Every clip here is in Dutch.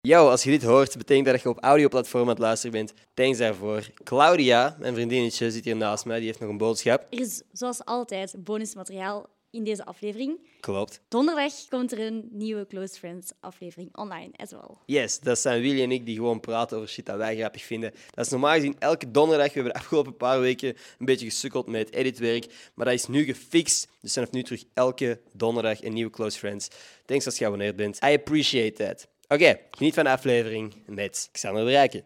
Yo, als je dit hoort, betekent dat je op audioplatform aan het luisteren bent. Thanks daarvoor. Claudia, mijn vriendinnetje, zit hier naast mij. Die heeft nog een boodschap. Er is zoals altijd bonusmateriaal in deze aflevering. Klopt. Donderdag komt er een nieuwe Close Friends aflevering online as well. Yes, dat zijn Willy en ik die gewoon praten over shit dat wij grappig vinden. Dat is normaal gezien elke donderdag. We hebben de afgelopen paar weken een beetje gesukkeld met het editwerk. Maar dat is nu gefixt. Dus vanaf nu terug elke donderdag een nieuwe Close Friends. Thanks als je geabonneerd bent. I appreciate that. Oké, geniet van de aflevering met Xander de Rijken.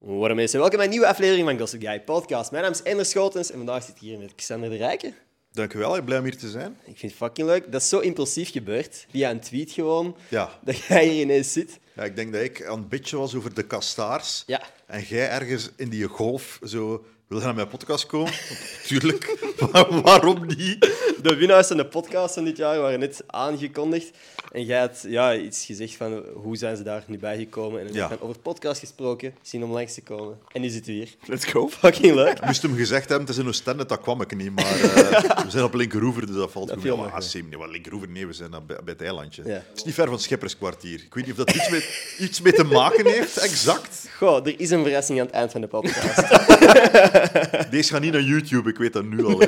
Wat mensen, welkom bij een nieuwe aflevering van Gossip Guy Podcast. Mijn naam is Ender Schotens en vandaag zit ik hier met Xander de Rijken. Dank u wel, ik ben blij om hier te zijn. Ik vind het fucking leuk. Dat is zo impulsief gebeurd, via een tweet gewoon, Ja. dat jij hier ineens zit. ja, ik denk dat ik aan het bitchen was over de kastaars. Ja. En jij ergens in die golf zo... Wil je naar mijn podcast komen? Tuurlijk. Waarom niet? De winnaars van de podcast van dit jaar waren net aangekondigd. En jij had ja, iets gezegd van hoe zijn ze daar nu bij gekomen. En we Ja. hebben over podcast gesproken, zien om langs te komen. En nu zitten we hier. Let's go. Fucking leuk. Ik moest hem gezegd hebben, het is in Oostende, dat kwam ik niet. Maar eh, we zijn op Linkeroever, dus dat valt goed. Ja, nog maar. Sim, nee, wat Linkeroever, nee, we zijn bij, bij het eilandje. Ja. Het is niet ver van Schipperskwartier. Ik weet niet of dat iets mee, iets mee te maken heeft, exact. Goh, er is een verrassing aan het eind van de podcast. Deze gaat niet naar YouTube, ik weet dat nu al.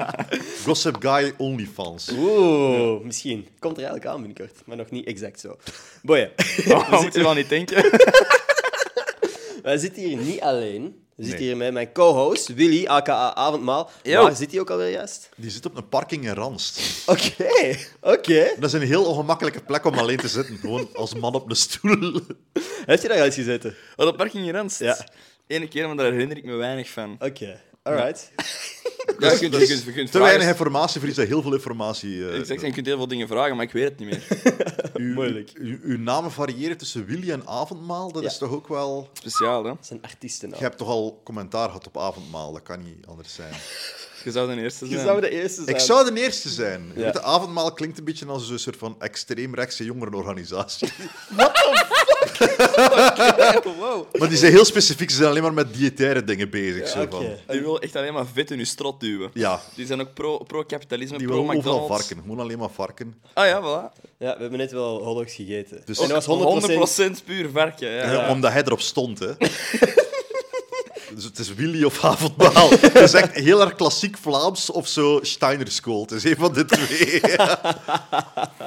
Gossip Guy OnlyFans. Oeh, misschien. Komt er eigenlijk aan binnenkort, maar nog niet exact zo. Boeien. Oh, moet je wel niet denken. Wij zitten hier niet alleen. We zitten Nee. hier met mijn co-host, Willy, aka Avondmaal. Yo. Waar zit hij ook alweer juist? Die zit op een parking in Ranst. Oké, oké. Dat is een heel ongemakkelijke plek om alleen te zitten. Gewoon als man op een stoel. Heb je daar al eens gezeten? Wat op parking in Randst? Ja. Eén keer, maar daar herinner ik me weinig van. Oké, alright. Ja, je kunt, je kunt, je kunt Te vragen- weinig informatie voor iets dat heel veel informatie... eh, Exact, en je kunt heel veel dingen vragen, maar ik weet het niet meer. uw, Moeilijk. Uw, uw namen variëren tussen Willy en Avondmaal. Dat Ja. is toch ook wel... Speciaal, hè? Dat zijn artiesten nou. Je hebt toch al commentaar gehad op Avondmaal. Dat kan niet anders zijn. Je zou de eerste Je zijn. zou de eerste zijn. Ik zou de eerste zijn. Ja. Weet je, Avondmaal klinkt een beetje als een soort van extreemrechtse jongerenorganisatie. Wow. maar die zijn heel specifiek. Ze zijn alleen maar met diëtaire dingen bezig. zo Oké. van. Die wil echt alleen maar vet in je strot duwen. Ja, Die zijn ook pro- pro-kapitalisme, die willen overal pro-McDonald's. varken. Gewoon alleen maar varken. ah ja, voilà. Ja, we hebben net wel hotdogs gegeten. Dus- en dat was 100%... 100% puur varken. Ja. Eh, Omdat hij erop stond, hè. Dus het is Willy of Avondmaal. Het is echt heel erg klassiek Vlaams of zo Steinerskool. Het is een van de twee.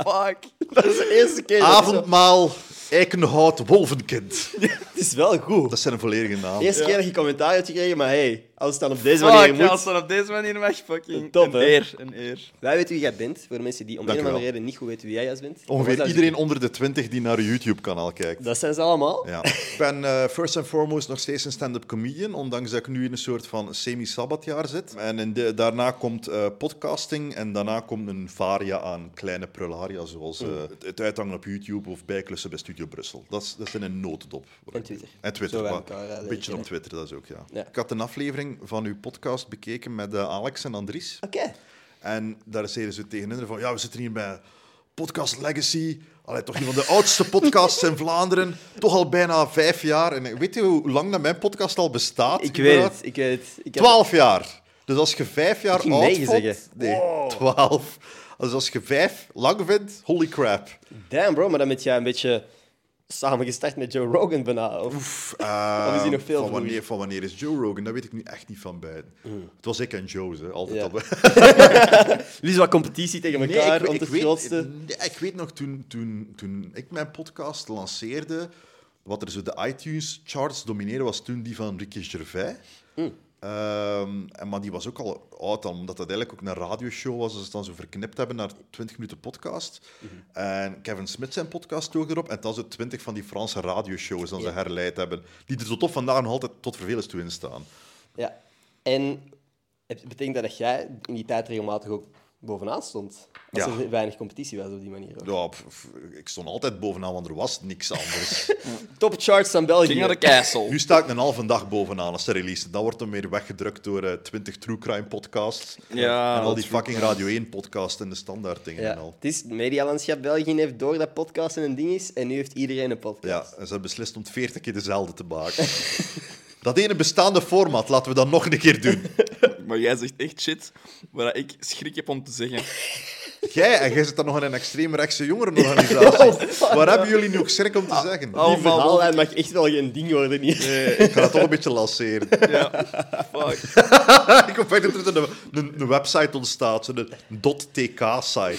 Fuck. Dat is de eerste keer. dat ik zo- Avondmaal, Eikenhout, Wolvenkind. Het is wel goed. Dat zijn een volledige naam. De eerste keer dat je commentaar hebt gekregen, maar hey, als het dan op deze manier moet... als dat op deze manier mag, fucking. Top, een hè? eer, een eer. Wij weten wie jij bent, voor de mensen die om Dank een of andere reden niet goed weten wie jij juist bent. Ongeveer iedereen onder de 20 die naar uw YouTube-kanaal kijkt. Dat zijn ze allemaal. Ja. Ik ben eh, first and foremost nog steeds een stand-up comedian, ondanks dat ik nu in een soort van semi-sabbatjaar zit. En in de, daarna komt eh, podcasting en daarna komt een varia aan kleine prularia, zoals eh, het, het uithangen op YouTube of bijklussen bij Studio Brussel. Dat is, dat is in een notendop. En Twitter. En Twitter, maar een beetje op. Twitter, dat is ook, ja. Ja. Ik had een aflevering van uw podcast bekeken met eh, Alex en Andries. Oké. En daar zeiden ze tegen hen van, ja, we zitten hier bij Podcast Legacy. Allee, toch een van de oudste podcasts in Vlaanderen. Toch al bijna vijf jaar. En weet je hoe lang dat mijn podcast al bestaat? Ik weet het, ik weet het. Ik heb- Twaalf jaar. Dus als je vijf jaar oud vond... zeggen. Nee, twaalf. Dus als je vijf lang vindt, holy crap. Damn bro, maar dan ben jij een beetje samen gestart met Joe Rogan bijna. Of... Of is die nog veel van, wanneer, van wanneer is Joe Rogan? Dat weet ik nu echt niet van beiden. Het was ik en Joe, hè. altijd Ja. al. Is wat competitie tegen Nee, elkaar ik, om grootste. nee, ik weet nog, toen, toen, toen ik mijn podcast lanceerde, wat er zo de iTunes-charts domineerde, was toen die van Ricky Gervais. Ehm, en, maar die was ook al oud dan, omdat dat eigenlijk ook een radioshow was. Dat ze het dan zo verknipt hebben naar 20 minuten podcast. En Kevin Smith zijn podcast toog erop. En dan zo 20 van die Franse radioshows dan ze herleid hebben. Die er tot op vandaag nog altijd tot vervelens toe in staan. Ja. En het betekent dat dat jij in die tijd regelmatig ook bovenaan stond? Als Ja. er weinig competitie was op die manier. ook. Ja, pff, ik stond altijd bovenaan, want er was niks anders. Top charts van België. King of the Castle. Nu sta ik een halve dag bovenaan als ze release. Dan wordt hem weer weggedrukt door eh 20 true crime podcasts. Ja, en al dat die fucking Radio 1 podcasts en de standaard dingen Ja. en al. Het is het medialandschap België heeft door dat podcasten een ding is en nu heeft iedereen een podcast. Ja, en ze hebben beslist om het 40 keer dezelfde te maken. dat ene bestaande format, laten we dat nog een keer doen. Maar jij zegt echt shit waar ik schrik heb om te zeggen. Jij, en jij zit dan nog in een extreemrechtse jongerenorganisatie. Waar hebben jullie nu ook schrik om te zeggen? Die Allemaal verhaallijn mag echt wel geen ding worden hier. Ik ga dat toch een beetje lanceren. Ja, fuck. ik hoop echt dat er een, een, een website ontstaat, zo'n .tk-site.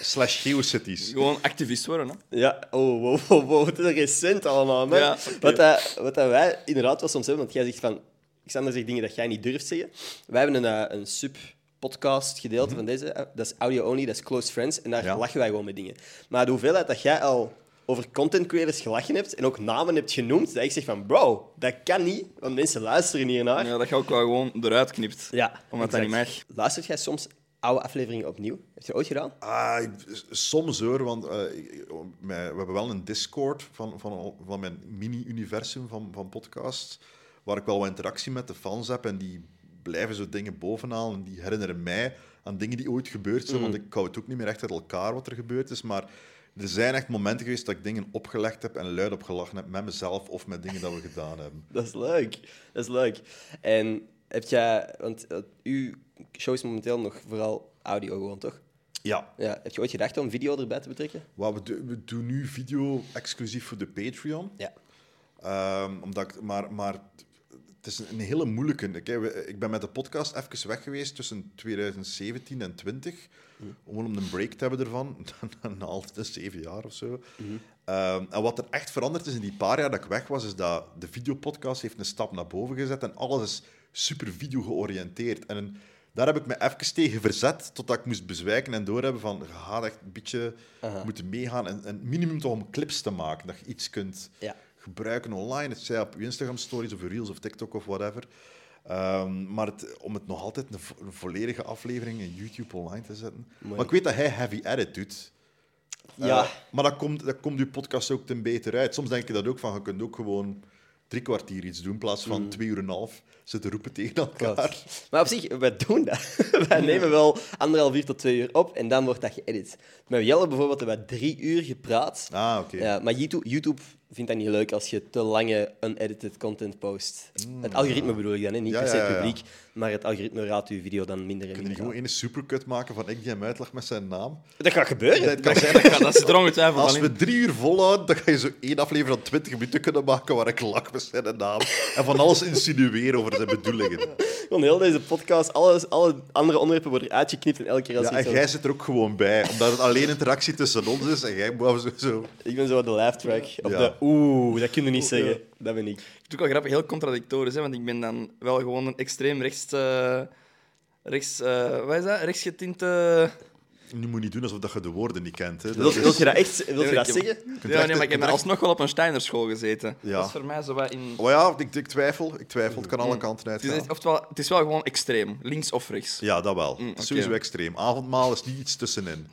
Slash Geocities. Gewoon activist worden, hè. Ja, oh, wow, wow, wow, het is recent allemaal, man. Ja, wat, dat, wat dat wij inderdaad wel soms hebben, want jij zegt van... Xander zegt dingen dat jij niet durft zeggen. Wij hebben een, eh, een sub-podcast gedeelte van deze. eh, Dat is audio-only, dat is Close Friends. En daar Ja. lachen wij gewoon met dingen. Maar de hoeveelheid dat jij al over content creators gelachen hebt en ook namen hebt genoemd, dat ik zeg van, bro, dat kan niet, want mensen luisteren hiernaar. Ja, dat je ook wel gewoon eruit knipt. Ja, Omdat dat niet mag. Luistert jij soms oude afleveringen opnieuw? Heb je dat ooit gedaan? Ah, ik- soms hoor, want eh, we hebben wel een Discord van, van, van mijn mini-universum van, van podcasts, waar ik wel wat interactie met de fans heb en die blijven zo dingen bovenhalen en die herinneren mij aan dingen die ooit gebeurd zijn, want ik hou het ook niet meer echt uit elkaar wat er gebeurd is, maar er zijn echt momenten geweest dat ik dingen opgelegd heb en luid op gelachen heb met mezelf of met dingen dat we gedaan hebben. Dat is leuk. Dat is leuk. En heb jij... Want eh, uw show is momenteel nog vooral audio gewoon, toch? Ja, Ja. Heb je ooit gedacht om video erbij te betrekken? wat we, do- we doen nu video exclusief voor de Patreon. Ja. Ehm, omdat ik, maar, maar het is een hele moeilijke. Ik, ik ben met de podcast even weg geweest tussen 2017 en 20. Om een break te hebben ervan. Na altijd zeven jaar of zo. Ehm, en wat er echt veranderd is in die paar jaar dat ik weg was, is dat de videopodcast heeft een stap naar boven gezet en alles is super video georiënteerd. En een- daar heb ik me even tegen verzet, totdat ik moest bezwijken en doorhebben van, je gaat echt een beetje moeten meegaan en een minimum toch om clips te maken, dat je iets kunt Ja. Gebruiken online, het zij op Instagram stories of Reels of TikTok of whatever. Ehm, maar het, om het nog altijd een, vo- een volledige aflevering in YouTube online te zetten. Maar ik weet dat hij heavy edit doet. Ja. Eh, maar dat komt, dat komt je podcast ook ten beter uit. Soms denk je dat ook van, je kunt ook gewoon drie kwartier iets doen in plaats van Mm. twee uur en een half zitten roepen tegen elkaar. Maar op zich, wij doen dat. wij nemen wel anderhalf uur tot twee uur op en dan wordt dat geëdit. Met Jelle bijvoorbeeld hebben wij drie uur gepraat. Ah, oké. Ja, maar YouTube, YouTube vindt dat niet leuk als je te lange unedited content post. Het algoritme bedoel ik dan, hè? niet Mm. Ja, per se het publiek, maar het algoritme raadt uw video dan minder en Kun je minder gewoon aan. een supercut maken van ik die hem uitleg met zijn naam? Dat gaat gebeuren. Het kan zijn dat zit er ongetwijfeld Als al we drie uur volhouden, dan ga je zo één aflevering van 20 minuten kunnen maken waar ik lach met zijn naam. En van alles insinueren over zijn bedoelingen. Gewoon heel deze podcast, alles, alle andere onderwerpen worden uitgeknipt en elke keer als Ja, je en jij zit er ook gewoon bij, omdat het alleen interactie tussen ons is en jij moet zo... zo. Ik ben zo de laugh track. Ja. de oeh, dat kun je niet zeggen. Dat ben ik. Het is ook wel grappig, heel contradictorisch, hè, want ik ben dan wel gewoon een extreem rechts... eh, rechts eh, wat is dat? Rechtsgetinte... Nu moet je niet doen alsof dat je de woorden niet kent. Hè. Dat Wil, is- wil je dat echt wil je Ja, dat ik zeggen? Ja, nee, maar ik heb alsnog wel op een Steinerschool gezeten. Ja. Dat is voor mij zo wat in... Oh ja, ik, ik twijfel. Ik twijfel. Het kan alle kanten Het is, oftewel, het is wel gewoon extreem, links of rechts. Ja, dat wel. Mm, oké. Sowieso extreem. Avondmaal is niet iets tussenin.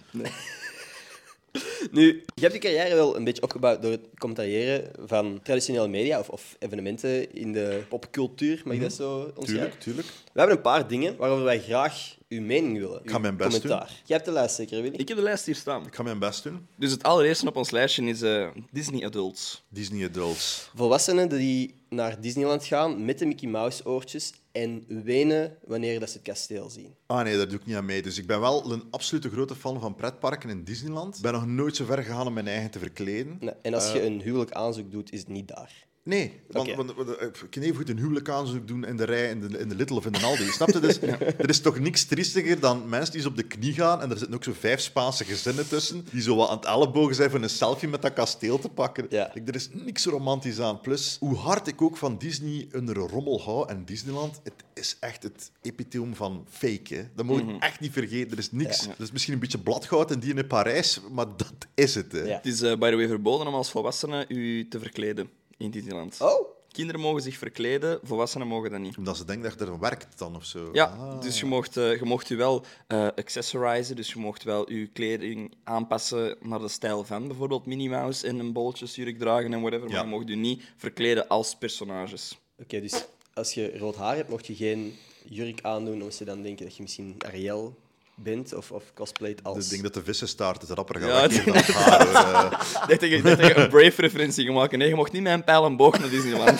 Nu, je hebt je carrière wel een beetje opgebouwd door het commentariëren van traditionele media of, of evenementen in de popcultuur, mag ik dat zo omschrijven? Tuurlijk, tuurlijk. We hebben een paar dingen waarover wij graag uw mening willen. ga uw mijn best commentaar. Jij hebt de lijst zeker, Willy? Ik heb de lijst hier staan. Ik ga mijn best doen. Dus het allereerste op ons lijstje is eh, Disney Adults. Disney Adults. Volwassenen die naar Disneyland gaan met de Mickey Mouse oortjes en wenen wanneer dat ze het kasteel zien. Ah nee, daar doe ik niet aan mee. Dus ik ben wel een absolute grote fan van pretparken in Disneyland. Ik ben nog nooit zo ver gegaan om mijn eigen te verkleden. Nee, En als je Eh. een huwelijk aanzoek doet, is het niet daar. Nee, want, Oké. want, want, eh, ik kan even goed een huwelijk aanzoek doen in de rij in de, in de Little of in de Aldi. Snap je? Dus, Er is toch niks triestiger dan mensen die zo op de knie gaan en er zitten ook zo vijf Spaanse gezinnen tussen die zo wat aan het ellebogen zijn voor een selfie met dat kasteel te pakken. Ja. Er is niks romantisch aan. Plus, hoe hard ik ook van Disney een rommel hou en Disneyland, het is echt het epiteum van fake. Hè. Dat moet je echt niet vergeten. Er is niks. Ja. Er is misschien een beetje bladgoud en die in Parijs, maar dat is het. Hè. Ja. Het is eh, by the way verboden om als volwassene u te verkleden in Disneyland. Oh, Kinderen mogen zich verkleden, volwassenen mogen dat niet. Omdat ze denken dat je er werkt dan of zo. Ja, Ah. dus je mocht, eh, je mocht u wel eh accessorizen, dus je mocht wel je kleding aanpassen naar de stijl van bijvoorbeeld Minnie Mouse en een bolletjesjurk dragen en whatever, Ja. maar je mocht u niet verkleden als personages. oké. dus als je rood haar hebt, mocht je geen jurk aandoen, omdat ze dan denken dat je misschien Ariel bent of, of cosplayt als... Dus ik denk dat de vissenstaart het rapper gaat Ja, weggeven dan haar. hoor. Ik dacht dat je, ik dacht dat je een Brave-referentie maken. Nee, je mocht niet met een pijl en boog naar Disneyland.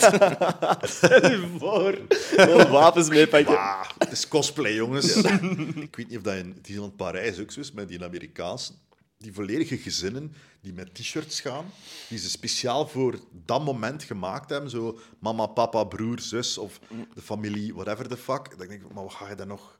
Stel je voor. Gewoon wapens meepakken. ah, het is cosplay, jongens. ik weet niet of dat in Disneyland Parijs ook zo is, met die Amerikaanse, die volledige gezinnen die met t-shirts gaan, die ze speciaal voor dat moment gemaakt hebben. Zo mama, papa, broer, zus of de familie, whatever the fuck. Dan denk ik, maar wat ga je daar nog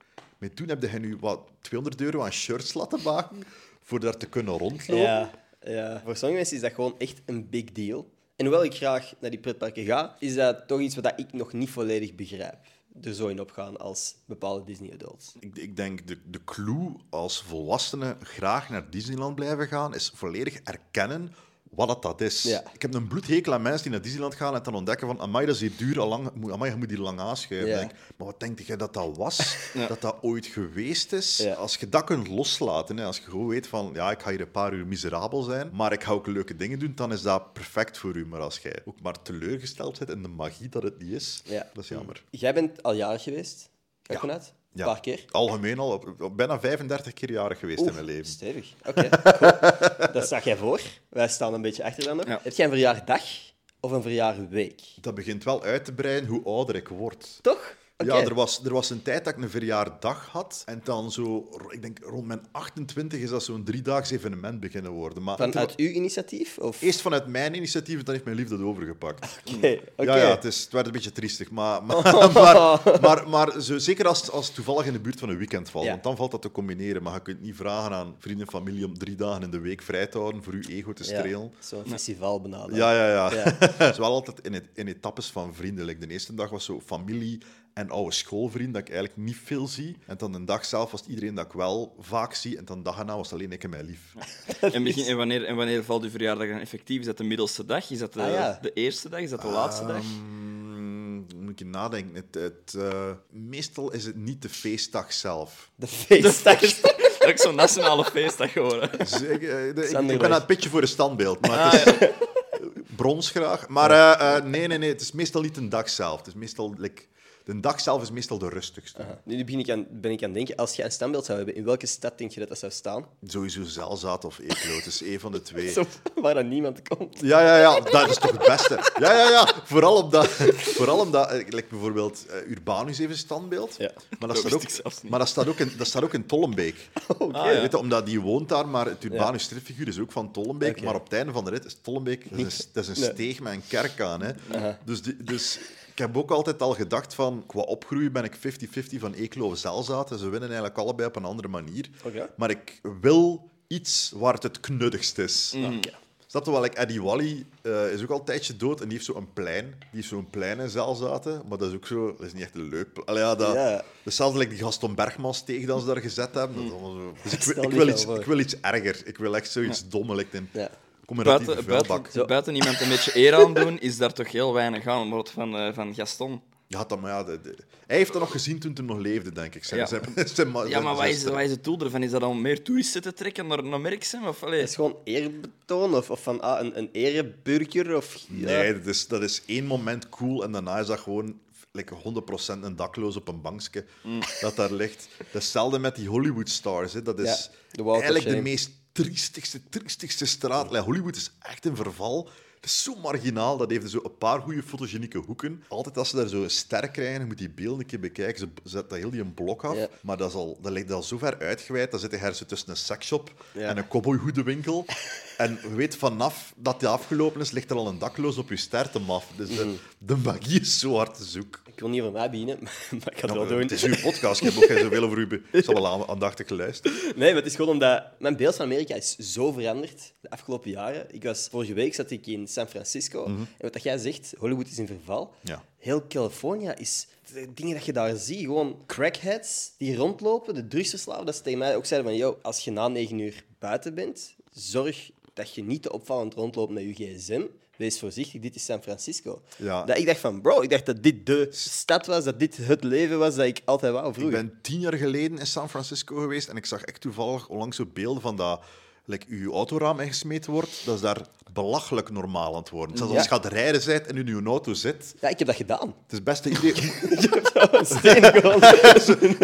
doen? Heb je nu wat 200 euro aan shirts laten maken voor daar te kunnen rondlopen? Ja, ja. Voor sommige mensen is dat gewoon echt een big deal. En hoewel ik graag naar die pretparken ga, is dat toch iets wat ik nog niet volledig begrijp. Er zo in opgaan als bepaalde Disney-adults. Ik, ik denk de, de clue als volwassenen graag naar Disneyland blijven gaan, is volledig erkennen wat het dat is. Ja. Ik heb een bloedhekel aan mensen die naar Disneyland gaan en dan ontdekken van amai, dat is hier duur, al lang, moet- amai, je moet hier lang aanschuiven. Ja. Maar wat denk jij dat dat was? Dat dat ooit geweest is? Als je dat kunt loslaten, hè, als je gewoon weet van ja, ik ga hier een paar uur miserabel zijn, maar ik ga ook leuke dingen doen, dan is dat perfect voor u. Maar als jij ook maar teleurgesteld bent in de magie dat het niet is, dat is jammer. Jij bent al jarig geweest, ga ik Ja. vanuit? Een Ja. paar keer. Algemeen al, op- op bijna 35 keer jarig geweest in mijn leven. Stevig. Oké, cool. Dat zag jij voor. Wij staan een beetje achter dan nog. Ja. Heb jij een verjaardag of een verjaarweek? Dat begint wel uit te breiden hoe ouder ik word. Toch? Ja, er was, er was een tijd dat ik een verjaardag had. En dan zo, ik denk rond mijn 28 is dat zo'n driedaags evenement beginnen worden. Maar Vanuit uw initiatief? Of... Eerst vanuit mijn initiatief en dan heeft mijn liefde het overgepakt. Oké, oké. Ja, ja het, is, het werd een beetje triestig. Maar, maar, maar, maar, maar zo, zeker als, als het toevallig in de buurt van een weekend valt. Ja. Want dan valt dat te combineren. Maar je kunt niet vragen aan vrienden en familie om drie dagen in de week vrij te houden voor je ego te Ja, strelen. Zo'n festival benaderen. Ja, ja, ja. Ja. Het is wel altijd in, het, in etappes van vrienden. Like, de eerste dag was zo familie en oude schoolvrienden, dat ik eigenlijk niet veel zie. En dan de dag zelf was het iedereen dat ik wel vaak zie. En dan dag erna was het alleen ik en mijn lief. En, begin, en, wanneer, en wanneer valt uw verjaardag dan effectief? Is dat de middelste dag? Is dat de, Ah, ja. de eerste dag? Is dat de laatste dag? Mm, moet ik nadenken. Het, het, eh, meestal is het niet de feestdag zelf. De feestdag. Dat ik zo'n nationale feestdag geworden. Dus ik, eh, ik, ben aan het pitje voor een standbeeld. Maar het is, brons graag. Maar eh, eh, nee, nee, nee. Het is meestal niet een dag zelf. Het is meestal... Like, de dag zelf is meestal de rustigste. Nu begin ik aan, ben ik aan het denken, als je een standbeeld zou hebben, in welke stad denk je dat dat zou staan? Sowieso Zelzaat of Eeklo. Het is één van de twee. Zo, waar dan niemand komt. Ja, ja, ja, dat is toch het beste. Ja, ja, ja. Vooral omdat, vooral omdat eh, like bijvoorbeeld eh, Urbanus heeft een standbeeld. Ja. Maar dat, Dat staat ook, ik zelfs niet. maar dat staat ook in, dat staat ook in Tollenbeek. Ah, ja. Weet je, omdat die woont daar, maar het Urbanus stripfiguur is ook van Tollenbeek. Maar op het einde van de rit is Tollenbeek dat is, dat is een Nee. steeg met een kerk aan. Hè. Dus, die, dus ik heb ook altijd al gedacht van, qua opgroeien ben ik 50-50 van Eeklo Zelzaat. En ze winnen eigenlijk allebei op een andere manier. Maar ik wil iets waar het het knuddigst is. Snap je wel? Like Eddie Wally eh, is ook al een tijdje dood en die heeft zo'n plein. Die heeft zo'n plein in Zelzaten, maar dat is ook zo... Dat is niet echt een leuk... Allee, ja, dat, Ja. like die Gaston Bergmans tegen dat ze daar gezet hebben. Dat zo. Dus ik, wil- ik, iets, ik wil iets erger. Ik wil echt zoiets dommelijk in. Ja. Buiten, buiten, buiten iemand een beetje eer aan doen, is daar toch heel weinig aan. Het van, eh, van Gaston. Ja, dat, maar ja, de- de- hij heeft dat nog gezien toen hij nog leefde, denk ik. Zijn, Ja. zijn, zijn, ma- Ja, maar wat is, wat is het doel ervan? Is dat om meer toeristen te trekken naar, naar Merksem? Of, allee? Het is gewoon eerbetoon of, of van ah, een, een ereburger of... ja. Nee, dat is, dat is één moment cool en daarna is dat gewoon like 100% een dakloos op een bankje Mm. dat daar ligt. Hetzelfde met die Hollywood stars. Hè. Dat is Ja, de eigenlijk de meest triestigste, triestigste straat. Like, Hollywood is echt in verval. Het is zo marginaal. Dat heeft zo een paar goede fotogenieke hoeken. Altijd als ze daar zo een ster krijgen, je moet die beelden een keer bekijken. Ze zetten dat heel die een blok af. Ja. Maar dat, is al, dat ligt al zo ver uitgeweid. Dan zit er zo tussen een seksshop Ja. en een cowboyhoedenwinkel. en weet, vanaf dat die afgelopen is, ligt er al een dakloos op je ster te maf. Dus de, Mhm. de magie is zo hard te zoeken. Ik wil niet voor mij beginnen, maar ik ga het wel doen. het is uw podcast, ik heb ook geen zoveel over u. Ik zal wel aan- aandachtig geluisterd. Nee, maar het is gewoon omdat mijn beeld van Amerika is zo veranderd de afgelopen jaren. Ik was, vorige week zat ik in San Francisco. En wat dat jij zegt, Hollywood is in verval. Ja. Heel California is... De dingen dat je daar ziet, gewoon crackheads die rondlopen, de drugsverslaafden, dat ze tegen mij ook zeiden van, yo, als je na negen uur buiten bent, zorg dat je niet te opvallend rondloopt met je gsm. Wees voorzichtig, dit is San Francisco. Ja. Dat ik dacht van, bro, ik dacht dat dit de stad was, dat dit het leven was dat ik altijd wou Ik vroeger. ben tien jaar geleden in San Francisco geweest en ik zag echt toevallig onlangs zo beelden van dat like, je autoraam ingesmeten wordt, dat is daar belachelijk normaal aan het worden. Zelfs Ja. als je gaat rijden bent en in je auto zit, Ja, ik heb dat gedaan. het is best een idee. Steen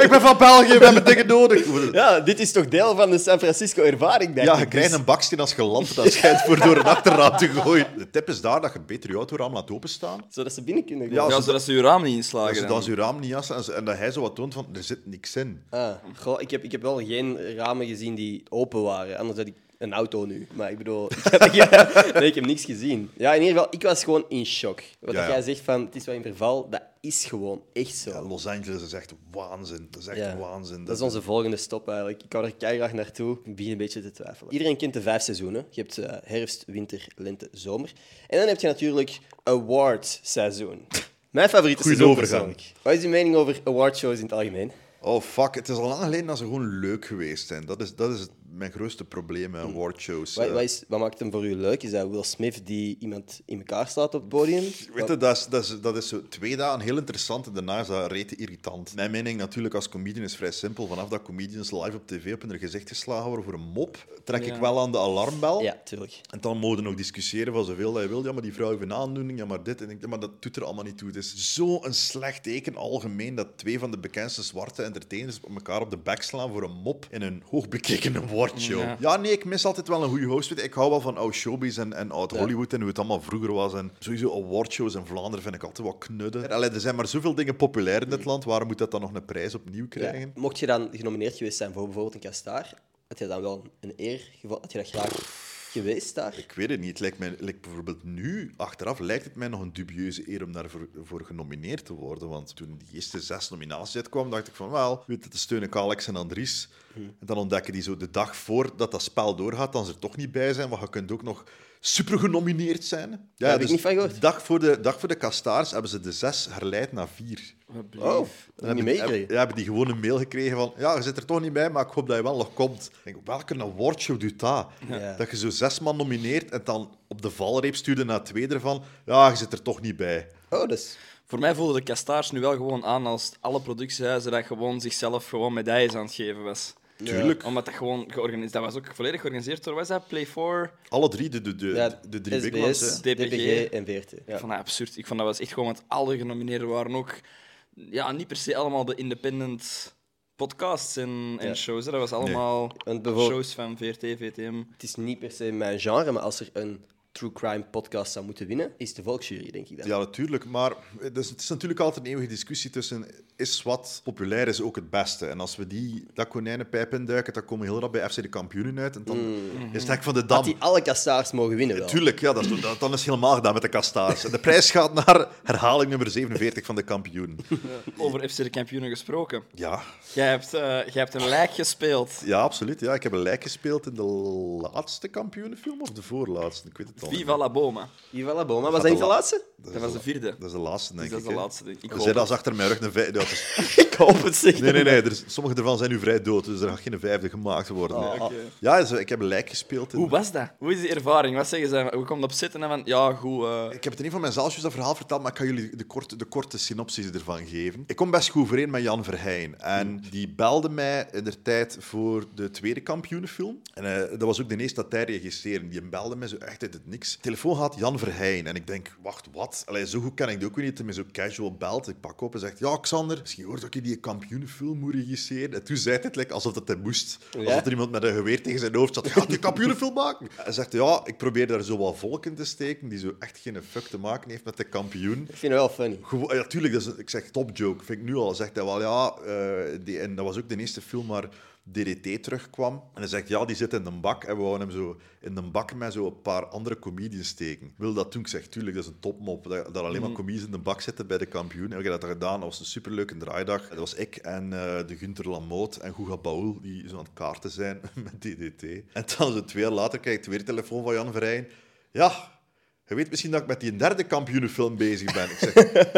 ik ben van België, we hebben dingen nodig. Ja, dit is toch deel van de San Francisco ervaring, denk Ja, ik. je krijgt een baksteen als je landt, dat schijnt voor door een achterraam te gooien. De tip is daar dat je beter je autoraam laat openstaan. Zodat ze binnen kunnen Ja, Ja, ze- zodat ze je raam niet inslagen. dan. dan je raam niet jassen en, ze- en dat hij zo wat toont van, er zit niks in. Ah, goh, ik, heb, ik heb wel geen ramen gezien die open waren. Anders had ik een auto nu. Maar ik bedoel, ik heb, nee, ik heb niks gezien. Ja, in ieder geval, ik was gewoon in shock. Wat Ja, dat ja. jij zegt van, het is wel in verval, dat is gewoon echt zo. Ja, Los Angeles is echt waanzin. Dat is echt Ja. waanzin. Dat is onze volgende stop eigenlijk. Ik hou er keihard naartoe. Ik begin een beetje te twijfelen. Iedereen kent de vijf seizoenen. Je hebt eh, herfst, winter, lente, zomer. En dan heb je natuurlijk awardseizoen. Mijn favoriete Goeie seizoen overgang. Wat is uw mening over awardshows in het algemeen? Oh fuck, het is al lang geleden dat ze gewoon leuk geweest zijn. Dat is, dat is mijn grootste probleem met awardshows. Wat, Eh, wat, is, wat maakt hem voor u leuk? Is dat Will Smith die iemand in elkaar slaat op het podium? Weet je, dat is, dat, is, dat is zo twee dagen heel interessant en daarna is dat rete irritant. Mijn mening natuurlijk als comedian is vrij simpel. Vanaf dat comedians live op tv op hun gezicht geslagen worden voor een mop, trek ik wel aan de alarmbel. Ja, tuurlijk. En dan mogen nog discussiëren van zoveel dat je wil. Ja, maar die vrouw heeft een aandoening, ja, maar dit. En ik, maar dat doet er allemaal niet toe. Het is zo'n slecht teken algemeen dat twee van de bekendste zwarte entertainers op elkaar op de bek slaan voor een mop in een hoogbekeken Ja. Ja. nee, ik mis altijd wel een goede host. Weet Ik hou wel van oud showbiz en, en oud Hollywood en hoe het allemaal vroeger was. En sowieso awardshows in Vlaanderen vind ik altijd wat knudden. Allee, er zijn maar zoveel dingen populair in dit land. Waarom moet dat dan nog een prijs opnieuw krijgen? Ja. Mocht je dan genomineerd geweest zijn voor bijvoorbeeld een Kastaar, had je dan wel een eer gevonden? Had je dat graag geweest daar? Ik weet het niet. Het lijkt mij, lijkt bijvoorbeeld nu, achteraf, lijkt het mij nog een dubieuze eer om daarvoor voor genomineerd te worden. Want toen die eerste zes nominaties uitkwamen, dacht ik van, wel, weet je, te steunen Alex en Andries. En dan ontdekken die zo de dag voordat dat spel doorgaat, dan ze er toch niet bij zijn, want je kunt ook nog super genomineerd zijn. Ja, Daar heb ik niet van gehoord. Dag voor, de, dag voor de Kastaars hebben ze de zes herleid naar vier. Oh, dat Dan heb ik niet meegekregen. Ja, hebben die gewoon een mail gekregen van ja, je zit er toch niet bij, maar ik hoop dat je wel nog komt. Ik denk, welke awardshow doet dat? Ja. Dat je zo zes man nomineert en dan op de valreep stuurde naar twee ervan. Ja, je zit er toch niet bij. Oh, dus... Voor mij voelden de kastaars nu wel gewoon aan als alle productiehuizen dat gewoon zichzelf gewoon medailles aan het geven was. Tuurlijk. Omdat dat gewoon georganiseerd... Dat was ook volledig georganiseerd door, wat is dat? Play 4? Alle drie, de, de, de, Ja, de drie big ones. SBS, hè. DPG. DPG en VRT. Ja. Ik vond dat absurd. Ik vond dat was echt gewoon... Want alle genomineerden waren ook... Ja, niet per se allemaal de independent podcasts en, en Ja. shows. hè. Dat was allemaal shows van VRT, VTM. het is niet per se mijn genre, maar als er een true crime podcast zou moeten winnen, is de Volksjury, denk ik dan. Ja, natuurlijk. Maar het is, het is natuurlijk altijd een eeuwige discussie tussen is wat populair is ook het beste. En als we die, dat konijnenpijp induiken, dan komen we heel rap bij FC de kampioenen uit. En dan is het hek van de dam. Dat die alle kastaars mogen winnen wel. Tuurlijk, ja, dat is, dat, dan is het helemaal gedaan met de kastaars. En de prijs gaat naar herhaling nummer 47 van de kampioen. Over FC de kampioenen gesproken. Ja, Jij hebt, eh, jij hebt een lijk gespeeld. ja, absoluut. Ja. Ik heb een lijk gespeeld in de laatste kampioenenfilm of de voorlaatste. Ik weet het Viva la Boma. Viva la Boma. Was Gaat dat Dat, Dat was de vierde. Dat is de laatste, denk Dus dat is ik. de laatste. Ik Er zijn als achter mijn rug een vijfde. Is- Ik hoop het zeker. Nee, nee, nee. Er is- sommige ervan zijn nu vrij dood, dus er gaat geen vijfde gemaakt worden. Oh. Oké. Ja, dus, ik heb een lijk gespeeld. In... Hoe was dat? Hoe is die ervaring? Wat zeggen ze? Hoe komt op zitten en van... Ja, goed... eh, Ik heb het in een van mijn zaaltjes dat verhaal verteld, maar ik ga jullie de korte, de korte synopsis ervan geven. Ik kom best goed overeen met Jan Verheyen. En die belde mij in de tijd voor de tweede kampioenenfilm. En eh, dat was ook de eerste dat hij regisseerde. Die belde mij zo echt uit het niks. Telefoon had Jan Verheyen. En ik denk, wacht, wat? Allee, zo goed ken ik die ook weer niet. Hij me zo casual belt. Ik pak op en zegt, ja, Xander, misschien hoort dat je die kampioenenfilm moet regisseren. En toen zei het like, alsof dat hij moest. Ja? Alsof er iemand met een geweer tegen zijn hoofd zat. Gaat die kampioenenfilm maken? Hij zegt, ja, ik probeer daar zo wat volk in te steken die zo echt geen fuck te maken heeft met de kampioen. Ik vind het wel funny. Gewo- ja, tuurlijk, dat is, een- ik zeg top joke. Vind ik nu al. Zegt hij wel, ja, eh, die, en dat was ook de eerste film waar DDT terugkwam. En hij zegt, ja, die zit in een bak. En we wouden hem zo in een bak met zo een paar andere comedians steken. Wil dat doen? Ik zeg, tuurlijk, dat is een topmop. Dat, dat alleen maar comedians in de bak zitten bij de kampioen. En ik heb dat gedaan. Dat was een superleuke draaidag. Dat was ik en eh, de Gunther Lamoot en Guga Baul, die zo aan het kaarten zijn met DDT. En dan zo twee jaar later krijg ik weer telefoon van Jan Verheyen. Ja, je weet misschien dat ik met die derde kampioenenfilm bezig ben. Ik zeg,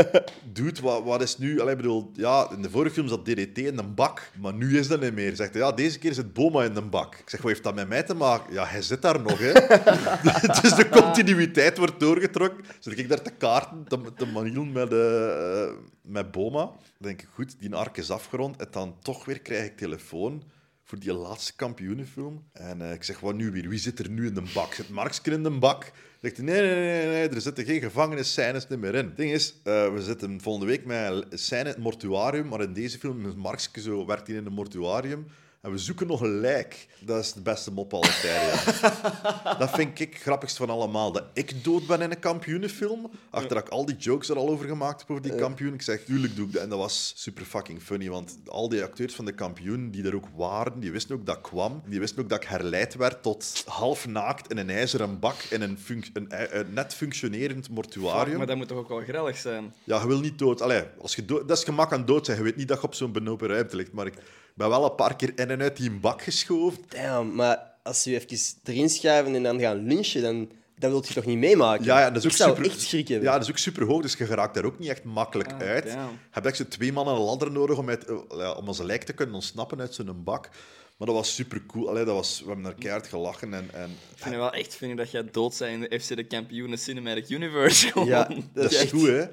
dude, wat, wat is nu... Allee, bedoel, ja, in de vorige film zat DDT in een bak, maar nu is dat niet meer. Zegt hij, ja, deze keer zit Boma in een bak. Ik zeg, wat heeft dat met mij te maken? Ja, hij zit daar nog, hè. dus de continuïteit wordt doorgetrokken. Zodat ik daar te kaarten, te, te met, eh, met Boma. Dan denk ik, goed, die arc is afgerond. En dan toch weer krijg ik telefoon voor die laatste kampioenenfilm. En eh, ik zeg, wat nu weer? Wie zit er nu in de bak? Zit Marksken in de bak? Zegt nee, nee, nee, nee, er zitten geen gevangenisscènes meer in. Het ding is, eh, we zitten volgende week met een scène in het mortuarium, maar in deze film is Markske zo, werkt hij in een mortuarium. En we zoeken nog een lijk. Dat is de beste mop alle tijden. ja. dat vind ik het grappigst van allemaal. Dat ik dood ben in een kampioenenfilm. Achter dat ik al die jokes er al over gemaakt heb over die kampioen. Ik zeg, tuurlijk doe ik dat. En dat was super fucking funny. Want al die acteurs van de kampioen die er ook waren, die wisten ook dat ik kwam. Die wisten ook dat ik herleid werd tot half naakt in een ijzeren bak in een, een net functionerend mortuarium. Maar dat moet toch ook wel grellig zijn? Ja, je wil niet dood. Allee, als je dood... Dat is gemak aan dood zijn. Je weet niet dat je op zo'n benopen ruimte ligt. Maar ik ben wel een paar keer in en uit die bak geschoven. Damn, maar als je even erin schuiven en dan gaan lunchen, dan, dan wil je toch niet meemaken? Ja, ja, dat is ook ik zou super, echt schrik hebben. Ja, dat is ook super hoog, dus je geraakt daar ook niet echt makkelijk Ah, uit. damn. Je hebt echt zo twee mannen een ladder nodig om, uit, eh, om als een lijk te kunnen ontsnappen uit zo'n bak. Maar dat was super cool. Allee, dat was, we hebben daar keihard gelachen. En, en, Ik vind het wel echt funny dat jij dood bent in de FC de Kampioenen Cinematic Universe. Gewoon. Ja, dat is goed, hè?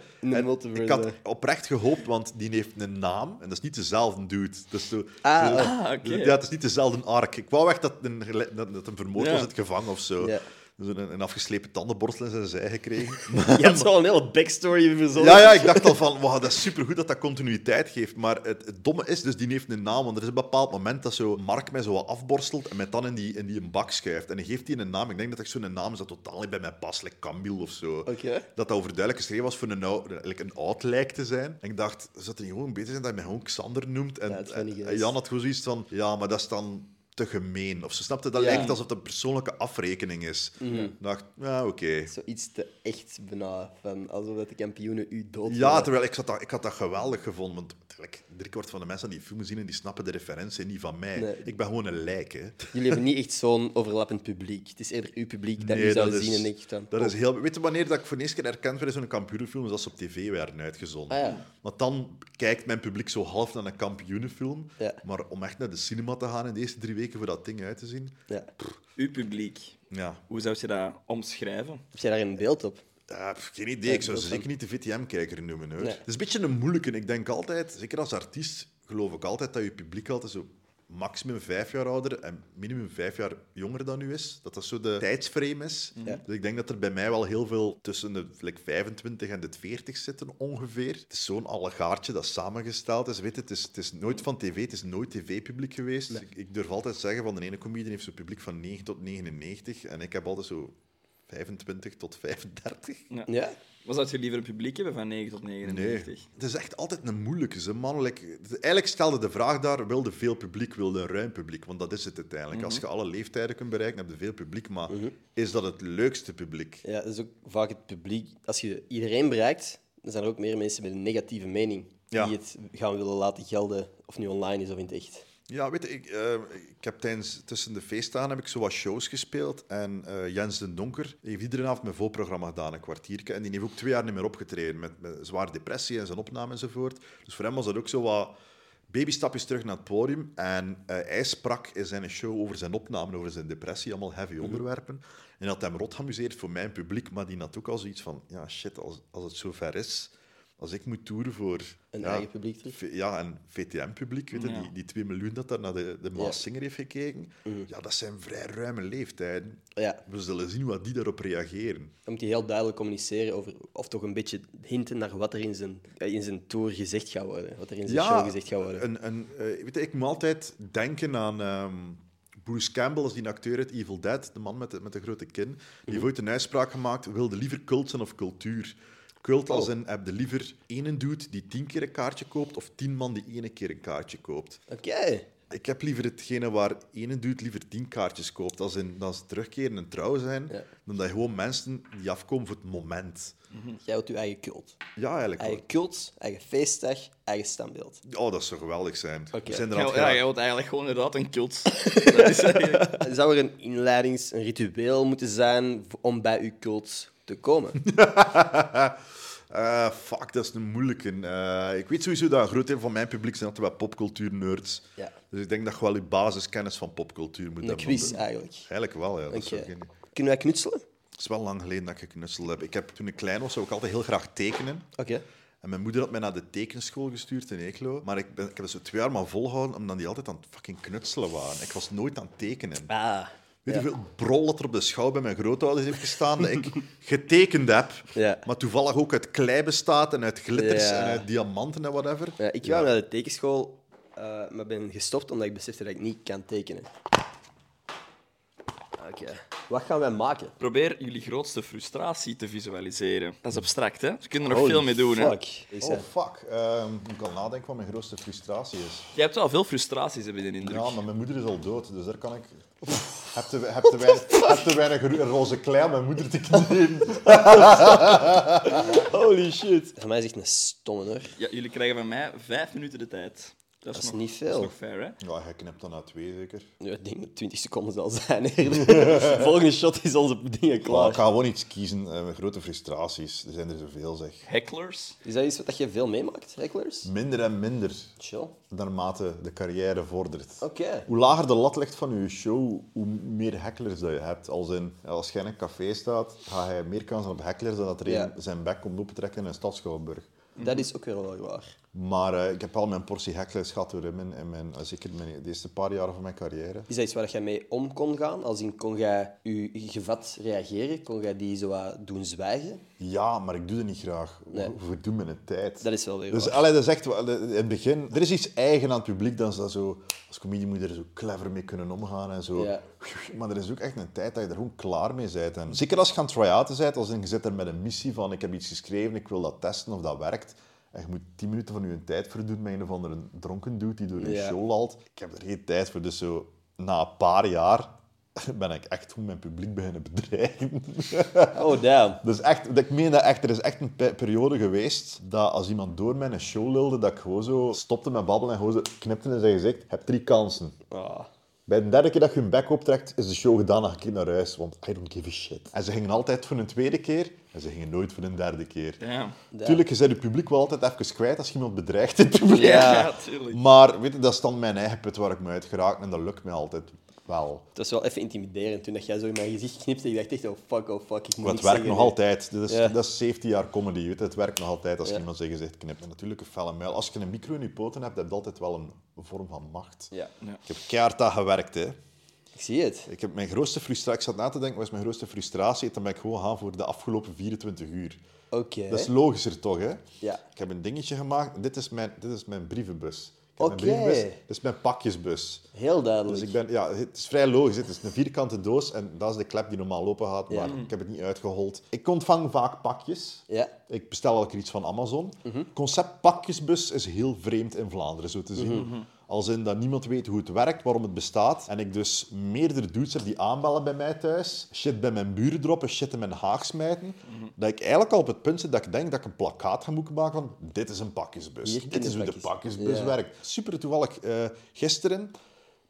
ik had oprecht gehoopt, want die heeft een naam. En dat is niet dezelfde dude. Dat is zo, Ah, zo-. Ah, oké. Ja, het is niet dezelfde arc. Ik wou echt dat een, dat, dat een vermoord Ja. was in het gevangen of zo. Ja. Een, een afgeslepen tandenborstel in zijn zij gekregen. Je hebt wel een hele backstory verzonnen. Ja, ja, ik dacht al van, wow, dat is supergoed dat dat continuïteit geeft. Maar het, het domme is, dus die heeft een naam. Want er is een bepaald moment dat zo Mark mij zo wat afborstelt en mij dan in die, in die een bak schuift. En dan geeft hij een naam. Ik denk dat echt zo'n naam is dat totaal niet bij mij past. Like Camille of zo. Oké. Dat dat overduidelijk geschreven was voor een, like een oud lijk te zijn. En ik dacht, zou het niet gewoon beter zijn dat hij mij gewoon Xander noemt? En, Ja, ik en. Jan had gewoon zoiets van, ja, maar dat is dan te gemeen. Of ze snapte, dat Ja. lijkt alsof het een persoonlijke afrekening is. Ik dacht, ja, oké. Zoiets te echt bijna, van alsof de kampioenen u dood Ja, terwijl ik, zat dat, ik had dat geweldig gevonden. Want like, driekwart van de mensen die film zien en die snappen de referentie niet van mij. Nee. Ik ben gewoon een lijk. Hè. Jullie hebben niet echt zo'n overlappend publiek. Het is eerder uw publiek dat Nee, u zou dat zien is- en denkt van... Dat oh, is heel... Weet je wanneer dat ik voor de eerste keer erkend werd in zo'n kampioenenfilm? is als ze op tv werden uitgezonden. Ah, ja. Want dan kijkt mijn publiek zo half naar een kampioenenfilm. Ja. Maar om echt naar de cinema te gaan in de eerste drie weken voor dat ding uit te zien... Ja. Uw publiek. Ja, Hoe zou je dat omschrijven? Heb jij daar een beeld op? Ja, geen idee. Ik zou ze zeker niet de VTM-kijker noemen. Hoor. Nee. Het is een beetje een moeilijke. Ik denk altijd, zeker als artiest, geloof ik altijd dat je publiek altijd zo maximum vijf jaar ouder en minimum vijf jaar jonger dan u is. Dat dat zo de tijdsframe is. Ja. Dus ik denk dat er bij mij wel heel veel tussen de like, 25 en de 40 zitten ongeveer. Het is zo'n allegaartje dat samengesteld is. Weet je, het, is het is nooit van tv, het is nooit tv-publiek geweest. Ik, ik durf altijd zeggen, van de ene comedian heeft zo'n publiek van 9 tot 99 en ik heb altijd zo 25 tot 35. Ja? Wat zou je liever een publiek hebben van 9 tot 99? Nee, het is echt altijd een moeilijke. Ze mannelijk. Eigenlijk stelde de vraag daar: wilde veel publiek, wilde een ruim publiek? Want dat is het uiteindelijk. Als je alle leeftijden kunt bereiken, heb je veel publiek. Maar is dat het leukste publiek? Ja, dat is ook vaak het publiek. Als je iedereen bereikt, dan zijn er ook meer mensen met een negatieve mening Ja. die het gaan willen laten gelden, of nu online is of in het echt. Ja, weet je, ik, eh, ik heb tijdens tussen de feestdagen heb ik zo wat shows gespeeld. En eh, Jens den Donker heeft iedere avond mijn voorprogramma gedaan, een kwartiertje. En die heeft ook twee jaar niet meer opgetreden met, met zware depressie en zijn opname enzovoort. Dus voor hem was dat ook zo wat babystapjes terug naar het podium. En eh, hij sprak in zijn show over zijn opname, over zijn depressie, allemaal heavy onderwerpen. En dat hem rot geamuseerd voor mijn publiek, maar die had ook al zoiets van, ja shit, als, als het zo ver is, als ik moet toeren voor... Een ja, eigen publiek terug. V- Ja, en VTM-publiek, weet je, Ja. die, die 2 miljoen dat daar naar de, de Maas Ja. Singer heeft gekeken. Ja, dat zijn vrij ruime leeftijden. Ja, We zullen zien hoe die daarop reageren. dan moet hij heel duidelijk communiceren over, of toch een beetje hinten naar wat er in zijn, eh, in zijn tour gezegd gaat worden. Wat er in zijn show gezegd gaat worden. Een, een, eh, weet je, ik moet altijd denken aan ehm, Bruce Campbell, als die acteur uit Evil Dead, de man met de, met de grote kin. Die heeft ooit een uitspraak gemaakt, wilde liever cult zijn of cultuur. Cult als Oh. in, heb je liever één dude die tien keer een kaartje koopt, of tien man die één keer een kaartje koopt. Oké. Ik heb liever hetgene waar ene dude liever tien kaartjes koopt. Als, in, als ze terugkeren en trouw zijn, Ja. dan dat je gewoon mensen die afkomen voor het moment. Jij wilt je eigen cult. Ja, eigenlijk wel. Eigen cult, eigen feestdag, eigen standbeeld. Oh, dat zou geweldig zijn. Oké. We zijn er Ja, al ja, graag- jij wilt eigenlijk gewoon inderdaad een cult. dat is eigenlijk... Zou er een inleidings, een ritueel moeten zijn om bij uw cult te komen? Eh, fuck, dat is een moeilijke. Eh, ik weet sowieso dat een groot deel van mijn publiek zijn altijd wel popcultuur-nerds. Ja. Dus ik denk dat je wel je basiskennis van popcultuur moet Een hebben. quiz om te- eigenlijk. Eigenlijk wel, ja. Dat geen- Kunnen wij knutselen? Het is wel lang geleden dat ik geknutseld heb. Ik heb. Toen ik klein was, zou ik altijd heel graag tekenen. Oké. En mijn moeder had mij naar de tekenschool gestuurd in Eeklo. Maar ik, ben, ik heb zo twee jaar maar volgehouden, omdat die altijd aan het fucking knutselen waren. Ik was nooit aan het tekenen. Ah. Weet je hoeveel brol dat er op de schouw bij mijn grootouders heeft gestaan dat ik getekend heb, Ja. maar toevallig ook uit klei bestaat en uit glitters Ja. en uit diamanten en whatever. Ja, ik wou naar de tekenschool, eh, maar ben gestopt omdat ik besefte dat ik niet kan tekenen. Oké. Wat gaan wij maken? Probeer jullie grootste frustratie te visualiseren. Dat is abstract, hè? Ze kunnen er nog Holy veel mee doen, hè? fuck. Is, Oh fuck, Ehm moet ik al nadenken wat mijn grootste frustratie is. Je hebt wel veel frustraties, heb ik de indruk. Ja, maar mijn moeder is al dood, dus daar kan ik... Heb te, heb te weinig, heb te weinig ro- roze klei om mijn moeder te kneden. Holy shit. Voor mij is het echt een stomme hoor. Ja, jullie krijgen van mij vijf minuten de tijd. Dat Dat is nog, niet Dat is veel. nog fair, hè? Ja, hij knipt dan na twee zeker. Ja, ik denk dat 20 seconden zal zijn. eerder. Volgende shot is onze dingen Maar ik klaar. ga gewoon iets kiezen. eh, mijn grote frustraties. Er zijn er zoveel, zeg. Hecklers. Is dat iets wat je veel meemaakt, hecklers? Minder en minder, Chill. naarmate de carrière vordert. Oké. Hoe lager de lat ligt van je show, hoe meer hecklers dat je hebt. Als, in, als jij in een café staat, ga je meer kans op hecklers dan dat er een zijn bek komt opentrekken in een stadschouwburg. Dat is ook wel waar. Maar eh, ik heb al mijn portie hecklers gehad door hem in, mijn, eh, zeker mijn, de eerste paar jaren van mijn carrière. Is dat iets waar jij mee om kon gaan? Als in, kon jij je gevat reageren? Kon jij die zo wat doen zwijgen? Ja, maar ik doe dat niet graag. Nee. We doen mijn tijd. Dat is wel weer Dus allee, dat is echt wel- in het begin. Er is iets eigen aan het publiek dat ze dat zo als comedie moet je er zo clever mee kunnen omgaan en zo. Ja. Maar er is ook echt een tijd dat je er gewoon klaar mee bent. En zeker als je aan het try-outen bent, als je zit er met een missie van ik heb iets geschreven, ik wil dat testen of dat werkt. En je moet tien minuten van je tijd verdoen met een of andere dronken dude die door je Ja. show lalt. Ik heb er geen tijd voor. Dus zo, na een paar jaar ben ik echt gewoon mijn publiek beginnen bedreigen. Oh, damn. Dus echt, ik meen dat echt. Er is echt een pe- periode geweest dat als iemand door mijn show lulde, dat ik gewoon zo stopte met babbelen en gewoon zo knipte in zijn gezicht. Heb drie kansen. Ah. Bij de derde keer dat je hun bek optrekt, is de show gedaan en ga ik naar huis, want I don't give a shit. En ze gingen altijd voor een tweede keer en ze gingen nooit voor een derde keer. Ja. Tuurlijk, je bent het publiek wel altijd even kwijt als je iemand bedreigt in het publiek. Ja. Ja, tuurlijk. Maar weet je, dat is dan mijn eigen put waar ik me uit geraak en dat lukt mij altijd wel. Het was wel even intimiderend toen dat jij zo in mijn gezicht knipte. Ik dacht echt, oh fuck, oh fuck, ik moet Maar het werkt zeggen, nog hè. altijd. Dat is, Ja. dat is 17 jaar comedy. Weet je. Het werkt nog altijd als je Ja. iemand zijn gezicht knipt. En natuurlijk een felle muil. Als je een micro in je poten hebt, heb je altijd wel een vorm van macht. Ja, Ik heb keihard aan gewerkt. Hè. ik zie het. Ik heb mijn grootste frustratie... Ik zat na te denken, wat is mijn grootste frustratie? Dan ben ik gewoon gaan voor de afgelopen 24 uur. Oké. Dat is logischer toch, hè? Ja. Ik heb een dingetje gemaakt. Dit is mijn, dit is mijn brievenbus. Oké. Dit is mijn pakjesbus. Heel duidelijk. Dus ik ben, ja, het is vrij logisch. Het is een vierkante doos en dat is de klep die normaal open gaat, Ja. maar ik heb het niet uitgehold. Ik ontvang vaak pakjes. Ja. Ik bestel elke keer iets van Amazon. Het concept pakjesbus is heel vreemd in Vlaanderen, zo te zien. Mhm. Als in dat niemand weet hoe het werkt, waarom het bestaat. En ik dus meerdere dudes heb die aanbellen bij mij thuis. Shit bij mijn buren droppen, shit in mijn haag smijten. Mhm. Dat ik eigenlijk al op het punt zit dat ik denk dat ik een plakkaat ga moeten maken van dit is een pakjesbus. Hier dit is hoe de pakjesbus Ja. werkt. Super toevallig eh, gisteren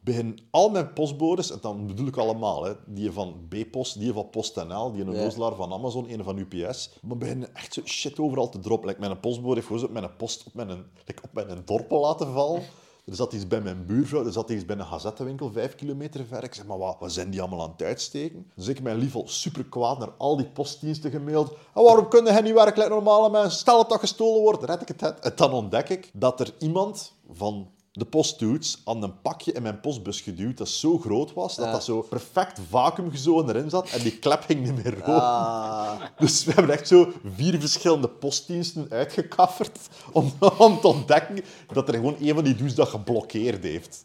begin al mijn postbodes, en dan bedoel ik allemaal, hè, die van B-Post, die van PostNL, die een onnozelaar van Amazon, een van UPS, maar beginnen echt zo shit overal te droppen. Like, mijn postbode heeft gewoon zo op mijn post op mijn, like, op mijn dorpel laten vallen. Er zat iets bij mijn buurvrouw, er zat iets bij een gazettenwinkel vijf kilometer ver. Ik zeg, maar wat, wat zijn die allemaal aan het uitsteken? Dus ik mijn lief al super kwaad naar al die postdiensten gemaild. En waarom kunnen hen niet werken like normale mensen? Stel het dat gestolen wordt, red ik het. En dan ontdek ik dat er iemand van de postdudes aan een pakje in mijn postbus geduwd dat zo groot was, dat Ah. dat zo perfect vacuümgezogen erin zat en die klep ging niet meer open. Ah, Dus we hebben echt zo vier verschillende postdiensten uitgekafferd om, om te ontdekken dat er gewoon een van die dudes dat geblokkeerd heeft.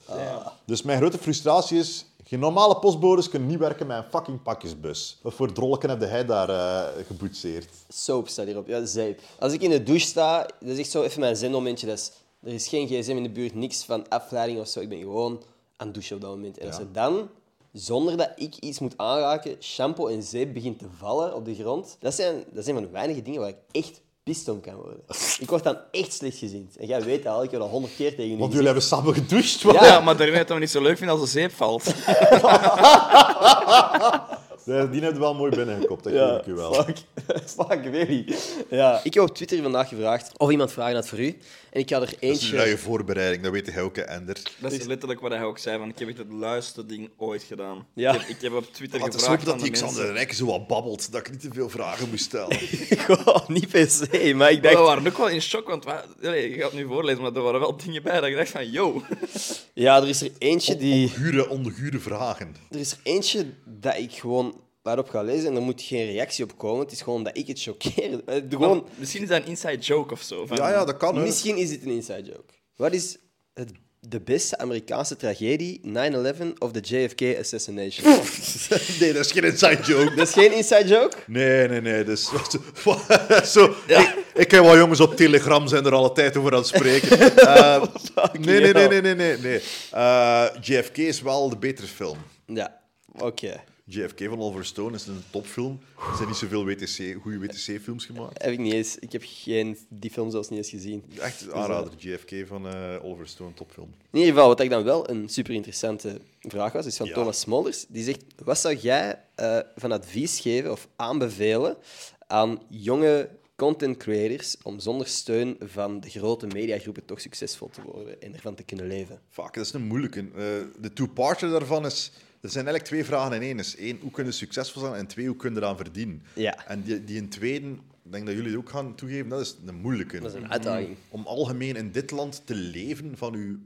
Dus mijn grote frustratie is, geen normale postbodes kunnen niet werken met een fucking pakjesbus. Wat voor drolleken heb jij daar eh geboetseerd? soap staat hierop. Ja, zeep. Als ik in de douche sta, dat is echt zo even mijn zenmomentje. Dat is, er is geen gsm in de buurt, niks van afleiding of zo. Ik ben gewoon aan het douchen op dat moment. En als er dan, zonder dat ik iets moet aanraken, shampoo en zeep begint te vallen op de grond, dat zijn, dat zijn van de weinige dingen waar ik echt pist om kan worden. Ik word dan echt slecht gezien. En jij weet dat al, ik heb dat honderd keer tegen je Want gezegd. jullie hebben samen gedoucht. Ja. Ja, maar daarin dat we niet zo leuk vinden als de zeep valt. Die heb je wel mooi binnengekopt, dat geef ik u wel. Fuck, fuck, really. Ja. Ik heb op Twitter vandaag gevraagd of iemand vragen had voor u. En ik ga er Dat is eentje... een je voorbereiding, dat weet hij ook, Ender. Dat is letterlijk wat hij ook zei, van ik heb echt het luiste ding ooit gedaan. Ja. Ik, heb, ik heb op Twitter we gevraagd hopen dat aan die mensen... Xander Rijk zo wat babbelt, dat ik niet te veel vragen moest stellen. Goh, niet per se, maar ik We dacht... waren ook wel in shock, want je gaat het nu voorlezen, maar er waren wel dingen bij dat ik dacht van, yo. Ja, er is er eentje die... Gure, ongure vragen. Er is er eentje dat ik gewoon waarop ga lezen en er moet geen reactie op komen. Het is gewoon dat ik het choqueer. Eh, Gewoon... Misschien is dat een inside joke of zo. Van, Ja, ja, dat kan. hè. Misschien is dit een inside joke. Wat is het, de beste Amerikaanse tragedie, 9-11 of de JFK assassination? Nee, dat is geen inside joke. dat is geen inside joke? Nee, nee, nee. Dus, zo, ik, ik heb wel jongens op Telegram zijn er alle tijd over aan het spreken. Eh, nee, nee, nee, nee, nee, nee. nee. Eh, JFK is wel de betere film. Ja, oké. JFK van Oliver Stone is een topfilm. Er zijn niet zoveel WTC, goede WTC-films gemaakt. Heb ik niet eens. Ik heb geen, die film zelfs niet eens gezien. Echt aanrader, JFK van eh, Oliver Stone, topfilm. In ieder geval, wat ik dan wel een super interessante vraag was, is van Ja. Thomas Smolders. Die zegt: Wat zou jij eh, van advies geven of aanbevelen aan jonge content creators om zonder steun van de grote mediagroepen toch succesvol te worden en ervan te kunnen leven? Vaak, dat is een moeilijke. Eh, de two-parter daarvan is... Er zijn eigenlijk twee vragen in één. Is één, hoe kun je succesvol zijn? En twee, hoe kun je eraan verdienen? Ja. En die, die in tweede, ik denk dat jullie ook gaan toegeven, dat is een moeilijke. Dat is een uitdaging. Om algemeen in dit land te leven van uw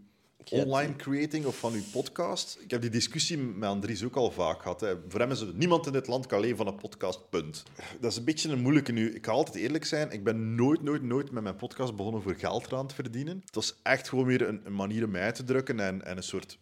online creating of van uw podcast. Ik heb die discussie met Andries ook al vaak gehad. Hè. Voor hem is het, niemand in dit land kan leven van een podcast, punt. Dat is een beetje een moeilijke nu. Ik ga altijd eerlijk zijn, ik ben nooit, nooit, nooit met mijn podcast begonnen voor geld eraan te verdienen. Het was echt gewoon weer een, een manier om mij uit te drukken en, en een soort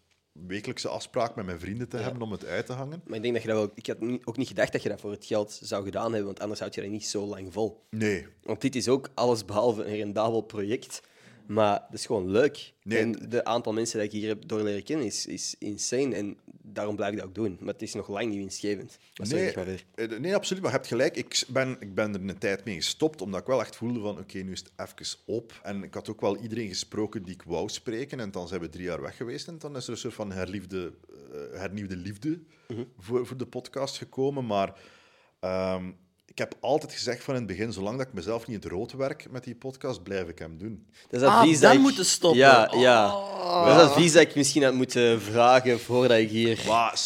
wekelijkse afspraak met mijn vrienden te hebben om het uit te hangen. Maar ik denk dat je dat wel... Ik had niet- ook niet gedacht dat je dat voor het geld zou gedaan hebben, want anders houd je dat niet zo lang vol. Nee, Want dit is ook alles behalve een rendabel project. Maar het is gewoon leuk. Nee, en de aantal mensen dat ik hier heb door leren kennen is, is insane. En daarom blijf ik dat ook doen. Maar het is nog lang niet winstgevend. Maar Nee, maar eh, nee, absoluut. Maar je hebt gelijk. Ik ben, ik ben er een tijd mee gestopt, omdat ik wel echt voelde van oké, nu is het even op. En ik had ook wel iedereen gesproken die ik wou spreken. En dan zijn we drie jaar weg geweest. En dan is er een soort van herliefde, eh, hernieuwde liefde Mhm. voor, voor de podcast gekomen. Maar ehm, ik heb altijd gezegd van in het begin, zolang dat ik mezelf niet in het rood werk met die podcast, blijf ik hem doen. Dat is Ah, advies dan dat ik- moeten stoppen. Ja, ja. Oh. Dat is advies dat ik misschien had moeten vragen voordat ik hier Maar,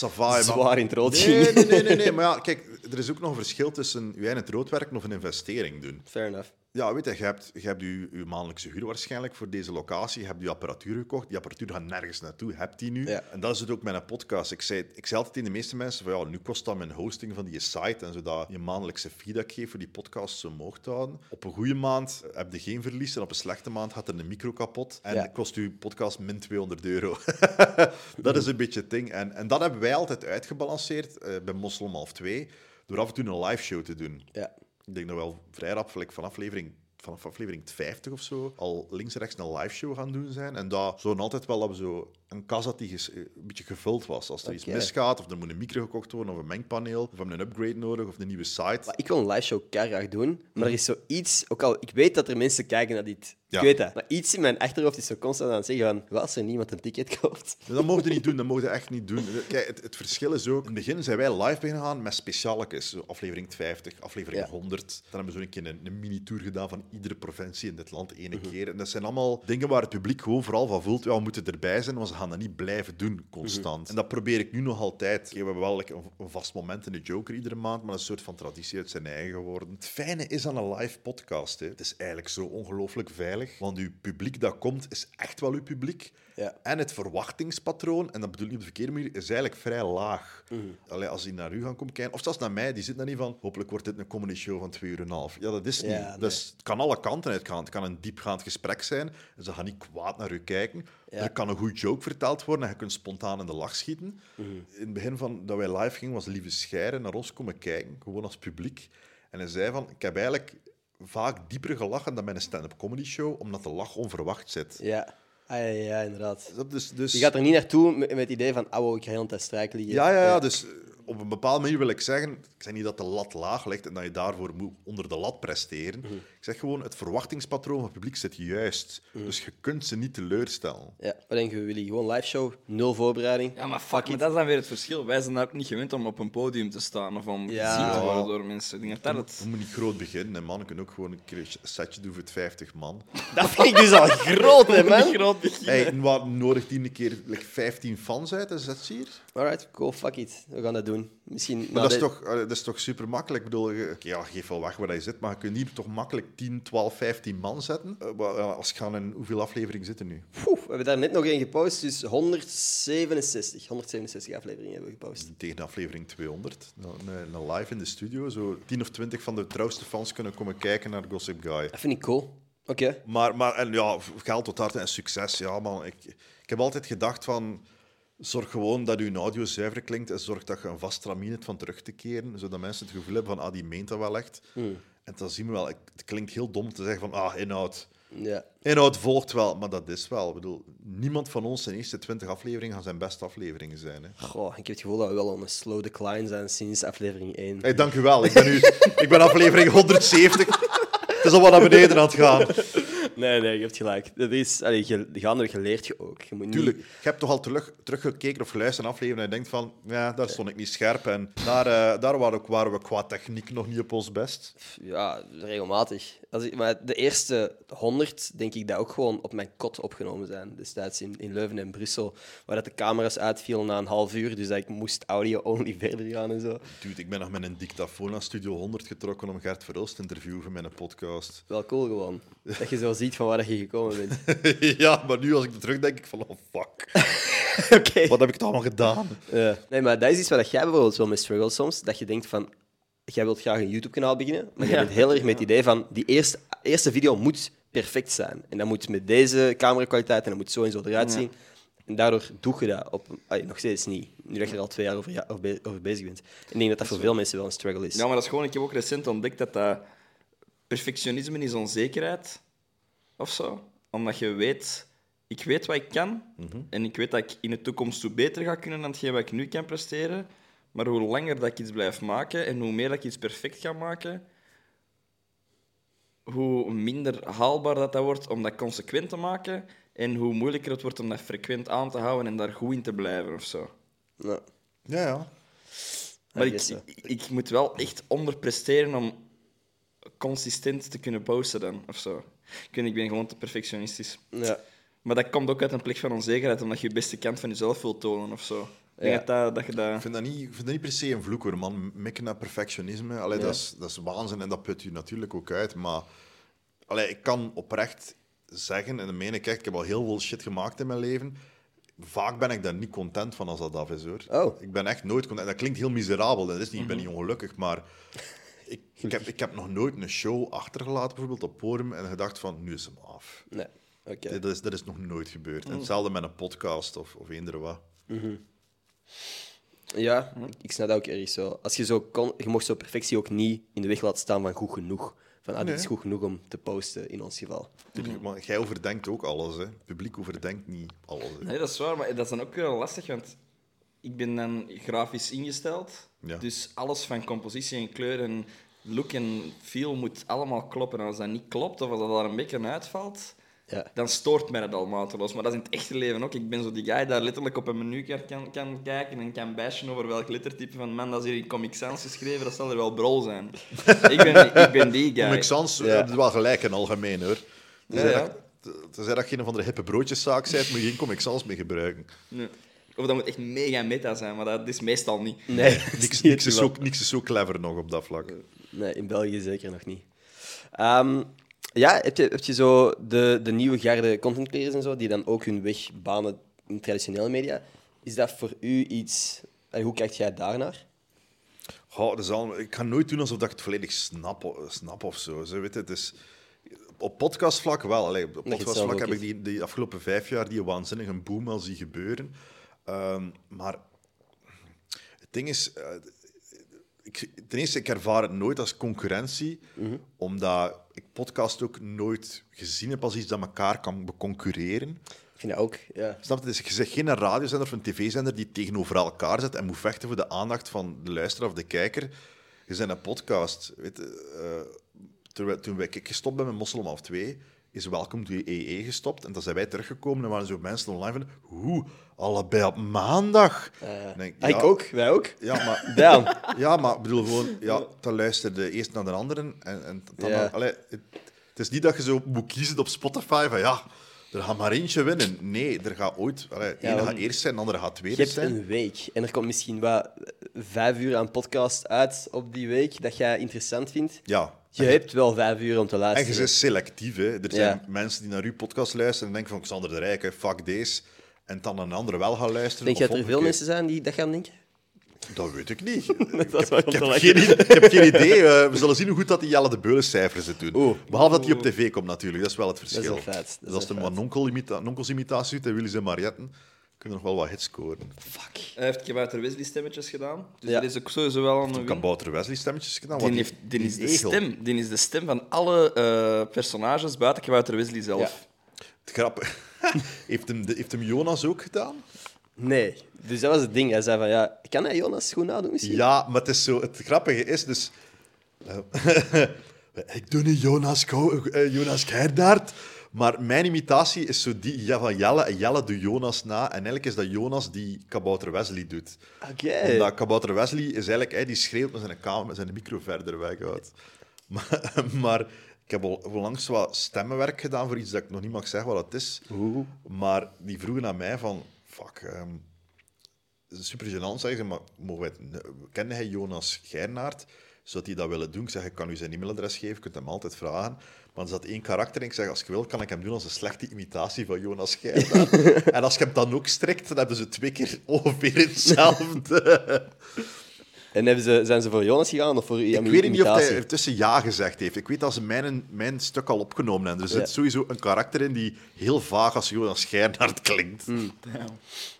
zwaar in het rood nee, ging. nee, nee, nee, nee. Maar ja, kijk, er is ook nog een verschil tussen jij in het rood werken of een investering doen. Fair enough. Ja, weet je, je hebt, je hebt je, je maandelijkse huur waarschijnlijk voor deze locatie. Je hebt je apparatuur gekocht. Die apparatuur gaat nergens naartoe. Hebt die nu. Ja. En dat is het ook met een podcast. Ik zei, ik zei altijd tegen de meeste mensen van ja, nu kost dat mijn hosting van die site en zodat je maandelijkse fee dat ik geef voor die podcast zo te houden. Op een goede maand heb je geen verlies en op een slechte maand gaat er een micro kapot en Ja. kost je podcast min 200 euro. dat is een beetje het ding. En, en dat hebben wij altijd uitgebalanceerd eh, bij Moslem half 2 door af en toe een live show te doen. Ja. Ik denk dat we wel vrij rap, like van aflevering, vanaf aflevering 50 of zo, al links en rechts een live show gaan doen zijn. En dat zo altijd wel we zo een kas had die eh, een beetje gevuld was. Als er iets misgaat, of er moet een micro gekocht worden, of een mengpaneel, of we hebben een upgrade nodig, of een nieuwe site. Maar ik wil een live show graag doen, maar er is zoiets... Ook al, ik weet dat er mensen kijken naar dit. Ja. Ik weet dat. Maar iets in mijn achterhoofd is zo constant aan het zeggen van... Wat als er niemand een ticket koopt? Dat mogen we niet doen, dat mogen we echt niet doen. Kijk, het, het verschil is ook... In het begin zijn wij live beginnen gaan met specialetjes. Zo aflevering 50, aflevering Ja. 100. Dan hebben we zo een keer een, een mini-tour gedaan van iedere provincie in dit land ene Mhm. keer. En dat zijn allemaal dingen waar het publiek gewoon vooral van voelt, ja, we moeten erbij zijn, want gaan dat niet blijven doen, constant. Mhm. En dat probeer ik nu nog altijd. We hebben wel like, een, vast moment in de Joker iedere maand, maar een soort van traditie uit zijn eigen geworden. Het fijne is aan een live podcast, hè. het is eigenlijk zo ongelooflijk veilig, want uw publiek dat komt, is echt wel uw publiek. Ja. En het verwachtingspatroon, en dat bedoel ik niet op de verkeerde manier, is eigenlijk vrij laag. Allee, als die naar u gaan komen kijken, of zelfs naar mij, die zit daar niet van, hopelijk wordt dit een comedy show van twee uur en een half. Ja, dat is niet. Ja, nee. Dus het kan alle kanten uitgaan. Het kan een diepgaand gesprek zijn, en ze gaan niet kwaad naar u kijken. Ja. Er kan een goed joke verteld worden en je kunt spontaan in de lach schieten. Mhm. In het begin van dat wij live gingen, was Lieve Scheire naar ons komen kijken, gewoon als publiek. En hij zei van, ik heb eigenlijk vaak dieper gelachen dan bij een stand-up comedy show, omdat de lach onverwacht zit. Ja. Ah, ja, ja, inderdaad. Dus, dus, Je gaat er niet naartoe met, met het idee van... Oh, ik ga heel tijd strijk liggen. Ja, ja, ja, dus eh, op een bepaalde manier wil ik zeggen, ik zeg niet dat de lat laag ligt en dat je daarvoor moet onder de lat presteren. Mhm. Ik zeg gewoon, het verwachtingspatroon van het publiek zit juist. Mhm. Dus je kunt ze niet teleurstellen. Ja, wat denk je, Willy? Gewoon live show, nul voorbereiding. Ja, maar fuck, maar dat is dan weer het verschil. Wij zijn daar ook niet gewend om op een podium te staan of om Ja. gezien te worden door mensen. Ik denk dat dat het... Je moet niet groot beginnen. En man, je kunt ook gewoon een keer een setje doen voor het 50 man. Dat vind ik dus al groot, hè, man. Niet groot beginnen. Hey, en wat nodig die een keer like, 15 fans uit? Is dat hier? Alright, cool, fuck it. We gaan dat doen. Misschien... Maar dat is, toch, eh, dat is toch super makkelijk? Ik bedoel, je- ja, geef wel weg waar je zit, maar je kunt hier toch makkelijk 10, 12, 15 man zetten. Eh, als je gaan in hoeveel afleveringen zitten nu? We hebben daar net nog één gepost, dus 167. 167 afleveringen hebben we gepost. Tegen aflevering 200. Nou, Een, een live in de studio. Zo 10 of 20 van de trouwste fans kunnen komen kijken naar Gossip Guy. Dat vind ik cool. Oké. Maar, maar en ja, geld tot harte en succes. Ja, man. Ik, ik heb altijd gedacht van... Zorg gewoon dat je audio zuiver klinkt en zorg dat je een vast stramien hebt van terug te keren, zodat mensen het gevoel hebben van, ah, die meent dat wel echt. En dan zien we wel, het klinkt heel dom te zeggen van, ah, inhoud. Ja. Inhoud volgt wel, maar dat is wel. Ik bedoel, niemand van ons zijn eerste 20 afleveringen gaan zijn beste afleveringen zijn. Hè. Goh, ik heb het gevoel dat we wel on een slow decline zijn sinds aflevering 1. Hey, dank u wel. Ik ben, nu, ik ben aflevering 170. Het is al wat naar beneden aan het gaan. Nee, nee, je hebt gelijk. Dat is, allee, je, gaandeweg geleerd je ook. Je moet niet... Tuurlijk, je hebt toch al terug, teruggekeken of geluisterd naar aflevering en je denkt van, ja, daar stond ik niet scherp. En daar, eh, daar waren, ook, waren we qua techniek nog niet op ons best. Ja, regelmatig. Als ik, maar de eerste 100 denk ik dat ook gewoon op mijn kot opgenomen zijn. Destijds in, in Leuven en Brussel, waar dat de camera's uitvielen na een half uur. Dus dat ik moest audio-only verder gaan en zo. Dude, ik ben nog met een dictafoon naar Studio 100 getrokken om Gert Verhulst te interviewen voor mijn podcast. Wel cool gewoon. Dat je zo ziet van waar je gekomen bent. ja, maar nu als ik er terug denk ik van, oh fuck, Oké. wat heb ik toch allemaal gedaan? Ja. Nee, maar dat is iets wat jij bijvoorbeeld wel mee struggelt soms. Dat je denkt van, jij wilt graag een YouTube-kanaal beginnen, maar je Ja. bent heel erg met het idee van, die eerste, eerste video moet perfect zijn. En dat moet met deze camerakwaliteit en dat moet zo en zo eruit zien. En daardoor doe je dat op, nog steeds niet. Nu dat je er al twee jaar over, ja, over bezig bent. Ik denk dat dat voor veel mensen wel een struggle is. Ja, maar dat is gewoon... Ik heb ook recent ontdekt dat dat... Perfectionisme is onzekerheid. Of zo. Omdat je weet... Ik weet wat ik kan. En ik weet dat ik in de toekomst toe beter ga kunnen dan hetgeen wat ik nu kan presteren. Maar hoe langer dat ik iets blijf maken en hoe meer dat ik iets perfect ga maken, hoe minder haalbaar dat, dat wordt om dat consequent te maken. En hoe moeilijker het wordt om dat frequent aan te houden en daar goed in te blijven of zo. Ja. Ja, ja. Maar ik, ik moet wel echt onderpresteren om consistent te kunnen posten dan, of zo. Ik, weet, niet, ik ben gewoon te perfectionistisch. Ja. Maar dat komt ook uit een plek van onzekerheid, omdat je je beste kant van jezelf wilt tonen, of zo. Ja. dat, dat, dat je Ik vind dat niet, ik vind dat niet per se een vloek hoor, man. Mikken naar perfectionisme, allee, dat, is, dat is waanzin en dat put je natuurlijk ook uit. Maar allee, ik kan oprecht zeggen, en dan meen ik echt, ik heb al heel veel shit gemaakt in mijn leven. Vaak ben ik daar niet content van als dat af is hoor. Oh. Ik ben echt nooit content. Dat klinkt heel miserabel, dat is niet, ik ben niet ongelukkig, maar ik, ik, heb, ik heb nog nooit een show achtergelaten, bijvoorbeeld op podium, en gedacht van, nu is hem af. Nee. Oké. Dat, is, dat is nog nooit gebeurd. En hetzelfde met een podcast of, of eender wat. Ja, ik snap dat ook erg zo. Als je zo kon, je mocht zo perfectie ook niet in de weg laten staan van goed genoeg. Van, ah, dit is goed genoeg om te posten, in ons geval. Tuurlijk, Maar jij overdenkt ook alles. Hè. Het publiek overdenkt niet alles. Hè. Nee, dat is waar, maar dat is dan ook wel lastig, want ik ben dan grafisch ingesteld. Ja. Dus alles van compositie en kleur en look en feel moet allemaal kloppen. En als dat niet klopt, of als dat daar een beetje uitvalt, Ja. dan stoort mij dat al mateloos. Maar dat is in het echte leven ook. Ik ben zo die guy daar letterlijk op een menukaart kan, kan kijken en kan bashen over welk lettertype van man, dat is hier in Comic Sans geschreven, dat zal er wel brol zijn. ik, ben, ik ben die guy. Comic Sans Ja. ja. is wel gelijk in het algemeen hoor. Tenzij, Ja, ja. Dat, dat je een van de hippe broodjeszaak bent, moet je geen Comic Sans meer gebruiken. Nee. Of dat moet echt mega meta zijn, maar dat is meestal niet. Nee, Niks, niks, is zo, niks is zo clever nog op dat vlak. Nee, in België zeker nog niet. Ehm, ja, heb je, heb je zo de, de nieuwe garde content creators en zo, die dan ook hun weg banen in traditionele media? Is dat voor u iets... En hoe kijkt jij daarnaar? Goh, dat is al, ik ga nooit doen alsof dat ik het volledig snap, snap of zo. weet je, het is, op podcastvlak wel. Allee, op podcastvlak heb ik die, die afgelopen vijf jaar die waanzinnige boom al zien gebeuren. Ehm, maar het ding is, eh, ik, ten eerste, ik ervaar het nooit als concurrentie, Mhm. omdat ik podcast ook nooit gezien heb als iets dat elkaar kan concurreren. Ik vind dat ook, ja. Snap je? Dus je zegt geen radiozender of een tv-zender die tegenover elkaar zet en moet vechten voor de aandacht van de luisteraar of de kijker. Je bent een podcast. Weet, je, eh, toen, ik gestopt ben met Moslem of 2, is Welcome to EE gestopt. En dan zijn wij teruggekomen en waren zo mensen online van... Hoe? Allebei op maandag? Dan denk ik ook, wij ook. Ja, maar... Damn. Ja, maar ik bedoel gewoon, ja, dan luisterde de eerst naar de anderen. En, en dan, allee, het, het is niet dat je zo moet kiezen op Spotify van ja, er gaat maar eentje winnen. Nee, er gaat ooit. Allee, Ja, ene gaat eerst zijn, de andere gaat Je tweede hebt zijn. een week en er komt misschien wat vijf uur aan podcast uit op die week dat jij interessant vindt. Ja. Je hebt wel vijf uur om te En luisteren. je bent selectief. Hè. Er zijn mensen die naar uw podcast luisteren en denken van Xander de Rijke, fuck deze. En dan een andere wel gaan luisteren. Denk je dat er veel mensen zijn die dat gaan denken? Dat weet ik niet. Dat is Ik heb, geen, idee- ik heb geen idee. Eh, we zullen zien hoe goed dat die Jelle de Beulen cijfers het doen. Behalve dat hij op tv komt natuurlijk. Dat is wel het Dat verschil. is wel feit. Dat Dus is als er doet en Willy's en Marietten, kunnen nog wel wat hits scoren. Fuck. Hij heeft Kabouter Wesley stemmetjes gedaan. Dus Ja. dat is ook sowieso wel een. Kabouter Wesley stemmetjes gedaan. Die, heeft, die, is de egel. stem, die is de stem van alle eh, personages buiten Kabouter Wesley zelf. Het grappig. heeft, hem, heeft hem Jonas ook gedaan? Nee. Dus dat was het ding. Hij zei van, ja, kan hij Jonas goed nadoen misschien? Ja, maar het, is zo, het grappige is dus... eh, ik doe niet Jonas, Ko- eh, Jonas Gerdaert, maar mijn imitatie is zo die ja, van Jelle. En Jelle doet Jonas na. En eigenlijk is dat Jonas die Kabouter Wesley doet. Oké. Omdat Kabouter Wesley is eigenlijk... Hij die schreeuwt met zijn kamer met zijn micro verder weghoudt. Maar, maar ik heb al onlangs wat stemmenwerk gedaan voor iets dat ik nog niet mag zeggen wat het is. Maar die vroegen aan mij van... Fuck, is super gênant, zeggen ze, maar mogen wij kende hij Jonas Geirnaert? Zou hij dat willen doen? Ik zeg, ik kan u zijn e-mailadres geven, je kunt hem altijd vragen. Maar er zat één karakter en ik zeg, als je wil, kan ik hem doen als een slechte imitatie van Jonas Geirnaert. en als je hem dan ook strikt, dan hebben ze twee keer ongeveer hetzelfde. En hebben ze, zijn ze voor Jonas gegaan of voor ik weet niet of hij ertussen ja gezegd heeft. Ik weet dat ze mijn, mijn stuk al opgenomen hebben. Er zit Ja. sowieso een karakter in die heel vaag als Jonas Geirnaert klinkt. Mm.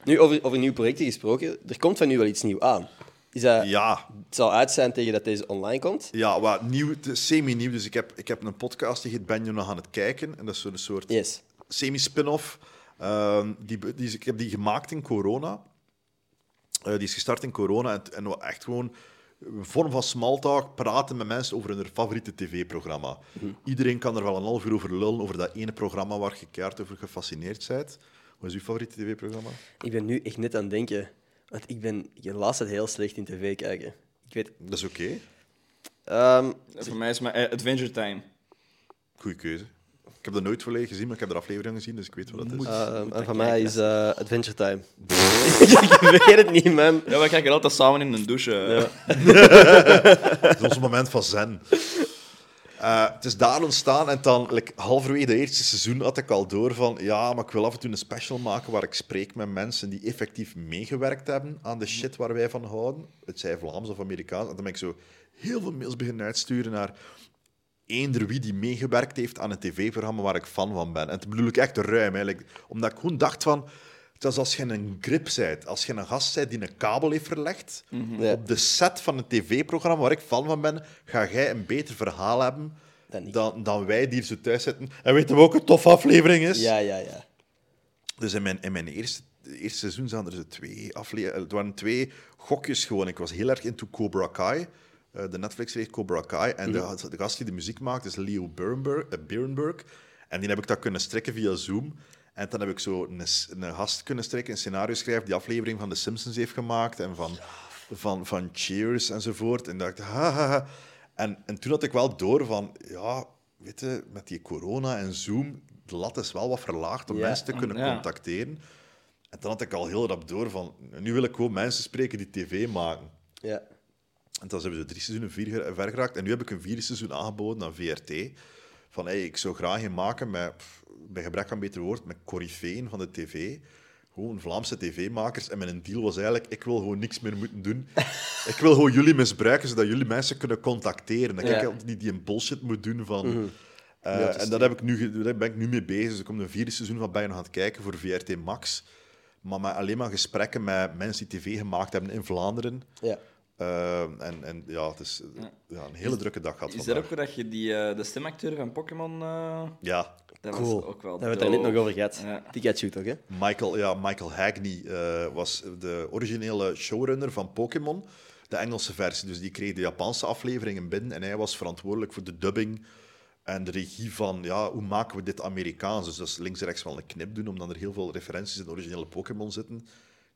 Nu, over, over nieuwe projecten gesproken, er komt van nu wel iets nieuws aan. Is dat, Ja, Het zal uit zijn tegen dat deze online komt. Ja, wat nieuw, semi-nieuw. Dus ik heb, ik heb een podcast die heet Ben je nog aan het kijken? En dat is zo'n soort Yes. semi-spin-off. Ehm, die, die, ik heb die gemaakt in corona. Eh, die is gestart in corona en, en echt gewoon een vorm van smalltalk, praten met mensen over hun favoriete tv-programma. Iedereen kan er wel een half uur over lullen, over dat ene programma waar je keihard over gefascineerd bent. Wat is uw favoriete tv-programma? Ik ben nu echt net aan het denken. Want ik ben ik de laatste tijd heel slecht in tv kijken. Ik weet... Dat is oké. Ehm, Voor mij is mijn eh, Adventure Time. Goeie keuze. Ik heb dat nooit volledig gezien, maar ik heb er afleveringen gezien, dus ik weet wat dat is. ehm, en van mij is eh, Adventure Time. ik weet het niet, man. Ja, we kijken altijd samen in een douche. eh. Dat is ons moment van zen. Eh, het is daar ontstaan en dan, halverwege het eerste seizoen, had ik al door van ja, maar ik wil af en toe een special maken waar ik spreek met mensen die effectief meegewerkt hebben aan de shit waar wij van houden. Het zij Vlaams of Amerikaans. En dan ben ik zo heel veel mails beginnen uitsturen naar eender wie die meegewerkt heeft aan een tv-programma waar ik fan van ben. En dat bedoel ik echt ruim, omdat ik gewoon dacht van... Het is als je een grip bent, als je een gast bent die een kabel heeft verlegd, Ja. op de set van een tv-programma waar ik fan van ben, ga jij een beter verhaal hebben Dan dan, dan wij die hier zo thuis zitten. En weten we ook een toffe aflevering is? Ja, ja, ja. Dus in mijn, in mijn eerste, eerste seizoen zaten er zo twee afleveringen. Het waren twee gokjes gewoon. Ik was heel erg into Cobra Kai. eh, de Netflix-reeks Cobra Kai. En de, de gast die de muziek maakt is Leo Berenberg, eh. En die heb ik dat kunnen strikken via Zoom. En dan heb ik zo een, een gast kunnen strikken, een scenario schrijven, die aflevering van The Simpsons heeft gemaakt. En van, van, van Cheers enzovoort. En dacht, ha, ha, ha. En, en toen had ik wel door van, ja, weet je, met die corona en Zoom, de lat is wel wat verlaagd om Ja. mensen te kunnen Ja. contacteren. En dan had ik al heel rap door van, nu wil ik gewoon mensen spreken die tv maken. ja. En dan we zo drie seizoenen vier ver geraakt. En nu heb ik een vierde seizoen aangeboden aan VRT. Van, hey, ik zou graag een maken met, bij gebrek aan beter woord, met corifeeën van de tv. Gewoon Vlaamse tv-makers. En mijn deal was eigenlijk, ik wil gewoon niks meer moeten doen. ik wil gewoon jullie misbruiken, zodat jullie mensen kunnen contacteren. Dat Ja. ik niet die een bullshit moet doen van... Eh, het is en dat heb ik nu, daar ben ik nu mee bezig. Dus ik kom een vierde seizoen van bij nog aan het kijken voor VRT Max. Maar met alleen maar gesprekken met mensen die tv gemaakt hebben in Vlaanderen. ja. Eh, en, en ja, het is ja, een hele drukke dag gehad Is dat vandaag. ook dat je die, eh, de stemacteur van Pokémon... eh, Ja, Dat Cool. was ook wel Daar hebben we het er net nog over gehad. Ja. Pikachu toch, hè? Michael, ja, Michael Hagney eh, was de originele showrunner van Pokémon, de Engelse versie. Dus die kreeg de Japanse afleveringen binnen en hij was verantwoordelijk voor de dubbing en de regie van ja, hoe maken we dit Amerikaans. Dus dat is links en rechts wel een knip doen, omdat er heel veel referenties in de originele Pokémon zitten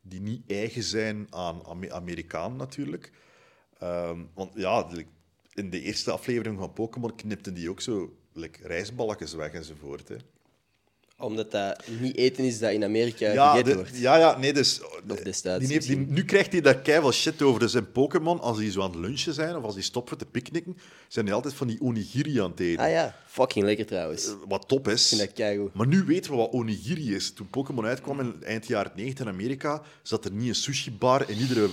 die niet eigen zijn aan Ame- Amerikaan natuurlijk. Ehm, want ja, in de eerste aflevering van Pokémon knipten die ook zo like, weg enzovoort. Hè. Omdat dat niet eten is dat in Amerika Ja, gegeten de- wordt. ja, ja, nee, dus... Of destijds die heeft, die- misschien. nu krijgt hij daar keihard shit over. Dus in Pokémon, als die zo aan het lunchen zijn of als die stoppen te picknicken, zijn die altijd van die onigiri aan het eten. Ah ja, fucking lekker trouwens. Ik Wat top is. vind dat keigoed. Maar nu weten we wat onigiri is. Toen Pokémon uitkwam in eind jaren 90 in Amerika, zat er niet een sushi-bar in iedere eh,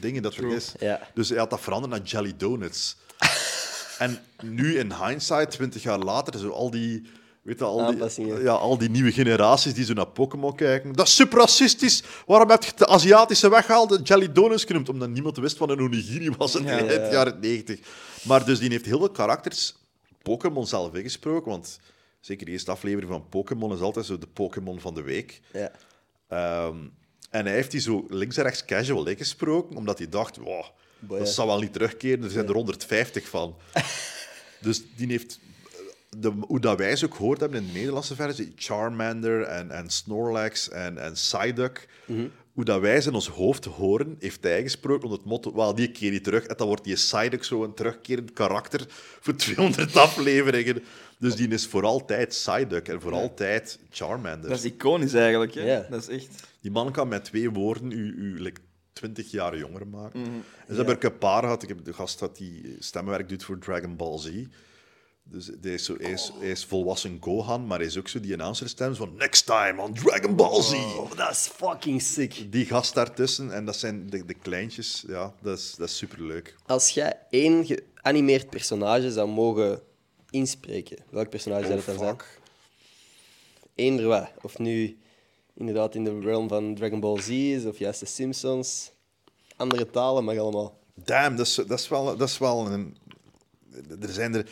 ding in dat vergis. Ja. Dus hij had dat veranderd naar Jelly Donuts. en nu in hindsight, 20 jaar later, zo al die... Weet je, al die, ja, al die nieuwe generaties die zo naar Pokémon kijken. Dat is super racistisch. Waarom heb je de Aziatische weggehaald en Jelly Donuts genoemd? Omdat niemand wist wat een onigiri was in Ja. de eind jaren 90. Maar dus die heeft heel veel karakters Pokémon zelf ingesproken. Want zeker de eerste aflevering van Pokémon is altijd zo de Pokémon van de week. Ja. Ehm, en hij heeft die zo links en rechts casual ingesproken, omdat hij dacht, wow, Boy, dat ja. zal wel niet terugkeren, er zijn er 150 van. dus die heeft, de, hoe dat wij ze ook gehoord hebben in de Nederlandse versie, Charmander en, en Snorlax en, en Psyduck, Mhm. hoe dat wij ze in ons hoofd horen, heeft hij gesproken onder het motto, wel, die keer niet terug. En dan wordt die Psyduck zo een terugkerend karakter voor 200 afleveringen. Dus die is voor altijd Psyduck en voor altijd Charmander. Dat is iconisch eigenlijk. Hè? Ja. Dat is echt... Die man kan met twee woorden u, u like, 20 jaar jonger maken. Mhm. En ze hebben er een paar gehad. Ik heb de gast dat die stemwerk doet voor Dragon Ball Z. Dus hij is, zo, hij, is, hij is volwassen Gohan, maar hij is ook zo die announcerstem van Next time on Dragon Ball Z. Oh, dat is fucking sick. Die gast daartussen, en dat zijn de, de kleintjes. Ja, dat is, dat is superleuk. Als jij één geanimeerd personage zou mogen inspreken, welk personage zou dat dan zijn? Oh. Eender wat. Of nu inderdaad in de realm van Dragon Ball Z is, of juist de Simpsons. Andere talen mag allemaal. Damn, dat is, dat is, wel, dat is wel een... Er zijn er...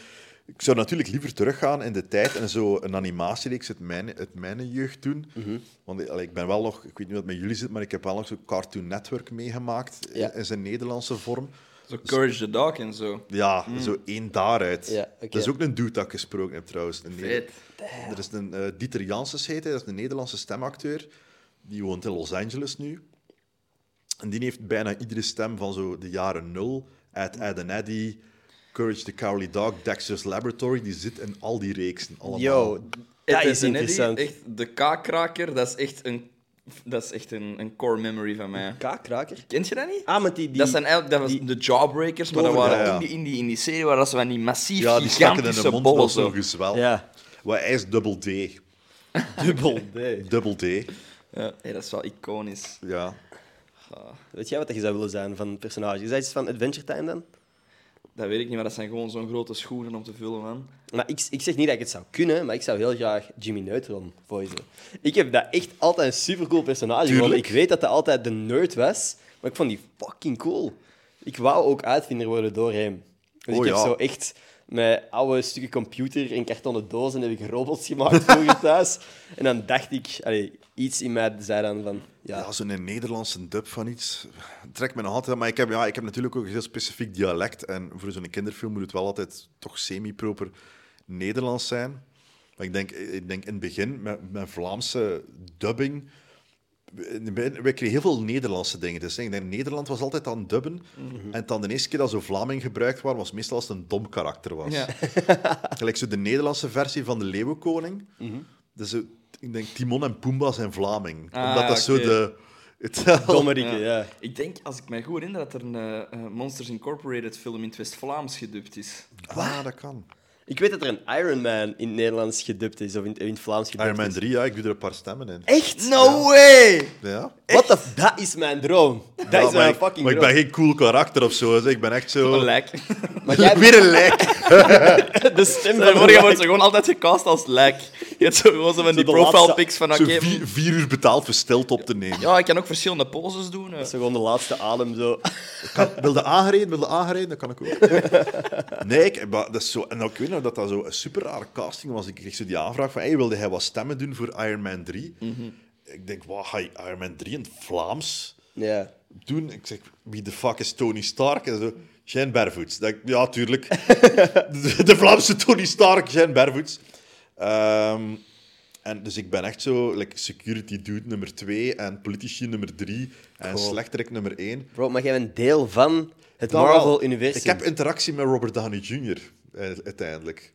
Ik zou natuurlijk liever teruggaan in de tijd en zo een animatiereeks uit mijn, uit mijn jeugd doen. Mhm. Want allee, ik ben wel nog... Ik weet niet wat met jullie zit, maar ik heb wel nog zo'n Cartoon Network meegemaakt Ja. in zijn Nederlandse vorm. Zo Courage the Dog en zo. Ja, zo één daaruit. Ja. Dat is ook een dude dat ik gesproken heb, trouwens. Vet. Er is een eh, Dieter Janssens heet hij, dat is een Nederlandse stemacteur. Die woont in Los Angeles nu. En die heeft bijna iedere stem van zo de jaren nul. Ed, Ed and Eddie, Courage the Cowardly Dog, Dexter's Laboratory. Die zit in al die reeksen allemaal. Yo, dat is interessant. Echt, de K-kraker, dat is echt een, dat is echt een, een core memory van mij. Kaakkraker? Kent je dat niet? Ah, met die... die dat zijn eigenlijk dat was die- de Jawbreakers, maar dat waren ja, ja. In, die, in, die, in die serie waren dat ze van die massief Ja, die stakken in de mond bollen. Zo. gezwel. Ja. Maar hij is double D. Dubbel D. Double D, Ja, hey, dat is wel iconisch. ja. Weet jij wat je zou willen zijn van een personage? Is dat iets van Adventure Time dan? Dat weet ik niet, maar dat zijn gewoon zo'n grote schoenen om te vullen, man. Maar ik, ik zeg niet dat ik het zou kunnen, maar ik zou heel graag Jimmy Neutron voicen. Ik heb dat echt altijd een supercool personage gevonden. Ik weet dat hij altijd de nerd was, maar ik vond die fucking cool. Ik wou ook uitvinder worden door hem. Dus Oh ik heb ja. zo echt met oude stukken computer en kartonnen dozen heb ik robots gemaakt vroeger thuis. En dan dacht ik, allee, iets in mij zei dan van, ja, Ja, zo'n Nederlandse dub van iets trekt me nog altijd. aan. Maar ik heb, ja, ik heb natuurlijk ook een heel specifiek dialect. En voor zo'n kinderfilm moet het wel altijd toch semi-proper Nederlands zijn. Maar ik denk, ik denk in het begin met, met Vlaamse dubbing. Wij kregen heel veel Nederlandse dingen. Dus ik denk, Nederland was altijd aan het dubben. En dan de eerste keer dat zo Vlaming gebruikt was, was meestal als het een dom karakter was. Ja. Gelijk zo de Nederlandse versie van de Leeuwenkoning. Dus zo, ik denk Timon en Pumbaa zijn Vlaming. Ah, Omdat dat zo de... Het, dommerikke, Ja. ja. Ik denk, als ik mij goed herinner, dat er een eh, eh, Monsters Incorporated film in het West-Vlaams gedubt is. Ah, dat kan. Ik weet dat er een Iron Man in het Nederlands gedubt is, of in, in het Vlaams gedubt Iron Man is. 3, ja, ik doe er een paar stemmen in. Echt? No way! Ja. What the f- Dat is mijn droom. Dat Ja, is mijn ik, fucking maar ik droom. ben geen cool karakter of zo. Dus ik ben echt zo... Een lijk. Maar jij Weer een lijk. de stem van de wordt ze gewoon altijd gecast als lijk. Je hebt zo gewoon zo van die de profile pics van, Zo oké, vier, vier uur betaald voor stilte op te nemen. ja, ik kan ook verschillende poses doen. eh. Zo gewoon de laatste adem zo. Kan, wilde aangereden, wilde aangereden, dat kan ik ook. Nee, ik, maar dat is zo... En ook, ik weet nog, dat dat zo een super rare casting was. Ik kreeg zo die aanvraag van, hey, wilde hij wat stemmen doen voor Iron Man 3? Ik denk, wat ga je Iron Man 3 in het Vlaams doen? Ik zeg, wie de fuck is Tony Stark? En zo, Shane Barefoots. Denk, ja, tuurlijk. de, de Vlaamse Tony Stark, Shane Barefoots. Ehm, en dus ik ben echt zo, like, security dude nummer 2 en politici nummer 3 en Cool. slechterik nummer 1. Bro, maar jij bent deel van het wel. Marvel-universum. Ik heb interactie met Robert Downey Jr. eh, uiteindelijk.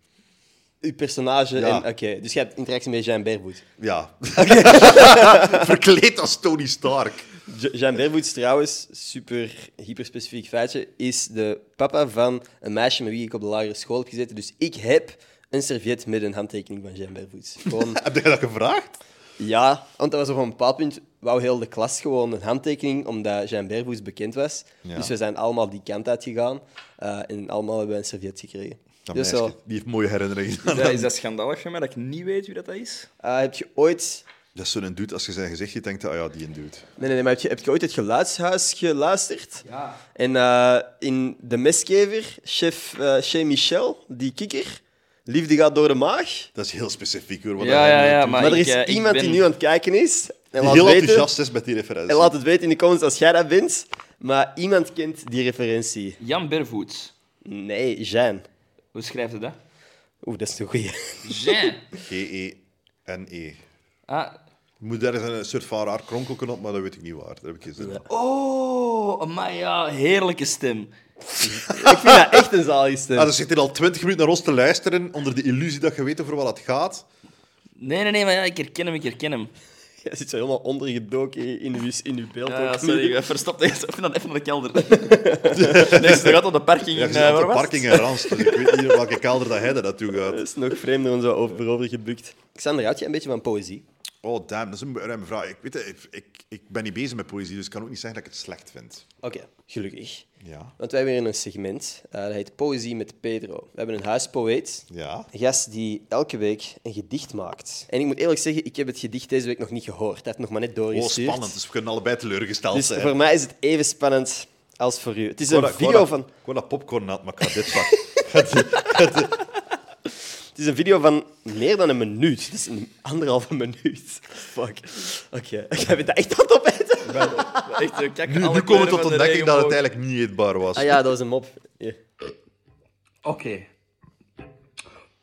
Uw personage Ja. en... Oké, dus je hebt interactie met Jean Bervoet. Ja. Verkleed als Tony Stark. Je- Jean Bervoets trouwens, super hyperspecifiek feitje, is de papa van een meisje met wie ik op de lagere school heb gezeten. Dus ik heb een serviet met een handtekening van Jean Bervoets. Gewoon, Heb jij dat gevraagd? ja, want dat was op een bepaald punt, wou heel de klas gewoon een handtekening, omdat Jean Bervoets bekend was. Ja. Dus we zijn allemaal die kant uitgegaan uh, en allemaal hebben we een serviet gekregen. Dat dus meisje, die heeft mooie herinneringen. Is dat, is dat schandalig van mij dat ik niet weet wie dat is? uh, heb je ooit... Dat is zo'n dude, als je zijn gezicht ziet, denkt ah ja, die een dude. Nee, nee, nee, maar heb je, heb je ooit het geluidshuis geluisterd? Ja. En eh, in De Mesgever, chef uh, Chez Michel, die kikker, liefde gaat door de maag. Dat is heel specifiek hoor. Wat Ja, hij ja, maar Maar, er ik, is eh, iemand ben- die nu aan het kijken is. En Die laat, heel weten, enthousiast is met die referentie. en laat het weten in de comments als jij dat bent. Maar iemand kent die referentie. Jan Bervoets. Nee, Jean. Hoe schrijft hij dat? Oeh, dat is een goeie. Jean. G-E-N-E. Ah. Je moet daar een soort van raar kronkelken op, maar dat weet ik niet waar. Heb ik gezien. Oh, maar ja, heerlijke stem. Ik vind dat echt een zalige stem. Ah, dus zit hier al twintig minuten naar ons te luisteren, onder de illusie dat je weet over wat het gaat. Nee, nee, nee, maar ja, ik herken hem, ik herken hem. Jij zit zo helemaal ondergedoken in uw, in uw beeld. Ja, ja ook. sorry, ik verstop het even naar even naar de kelder. nee, ze gaat op de parking Ja, in... je eh, zit op waar de was parking in Rans, dus ik weet niet in welke kelder dat hij er naartoe Dat gaat. is nog vreemder om zo over, gebukt. Xander, houd je een beetje van poëzie? Oh, damn, dat is een ruime vraag. Ik, weet het, ik, ik, ik ben niet bezig met poëzie, dus ik kan ook niet zeggen dat ik het slecht vind. Oké, gelukkig. Ja. Want wij hebben hier een segment, eh, dat heet Poëzie met Pedro. We hebben een huispoëet, Ja. een gast die elke week een gedicht maakt. En ik moet eerlijk zeggen, ik heb het gedicht deze week nog niet gehoord. Hij heeft nog maar net Oh, doorgestuurd. spannend. Dus we kunnen allebei teleurgesteld Dus zijn. voor mij is het even spannend als voor u. Het is een dat- video dat- van... Ik wou dat popcorn had, maar ik ga dit pakken. Het is een video van meer dan een minuut. Het is een anderhalve minuut. Fuck. Oké, jij bent dat echt aan het opeten? Echt, kijk, Nu, nu komen we tot de ontdekking dat het eigenlijk niet eetbaar was. Ah ja, dat was een mop. Oké.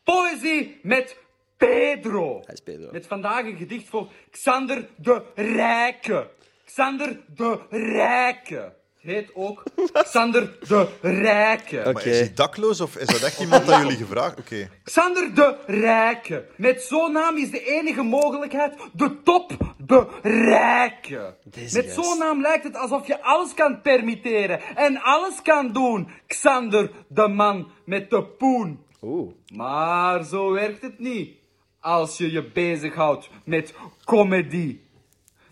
Poëzie met Pedro. Hij is Pedro. Met vandaag een gedicht voor Xander de Rijke. Xander de Rijke. Het heet ook Xander de Rijke. Oké. Maar is hij dakloos of is dat echt iemand dat jullie gevraagd? Oké. Xander de Rijke. Met zo'n naam is de enige mogelijkheid de top bereiken. Deze Met zo'n naam lijkt het alsof je alles kan permitteren en alles kan doen. Xander, de man met de poen. Oeh. Maar zo werkt het niet. Als je je bezighoudt met comedy.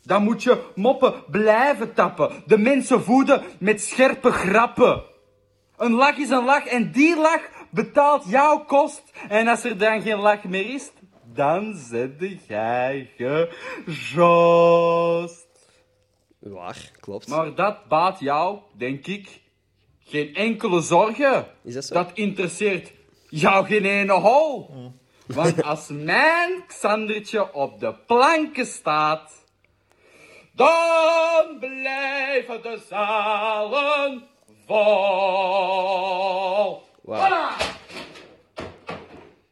Dan moet je moppen blijven tappen. De mensen voeden met scherpe grappen. Een lach is een lach en die lach betaalt jouw kost. En als er dan geen lach meer is, dan zet jij gejost. Waar, klopt. Maar dat baat jou, denk ik, geen enkele zorgen. Is dat zo? Dat interesseert jou geen ene hol. Want als mijn Xandertje op de planken staat, dan blijven de zalen vol. Voilà.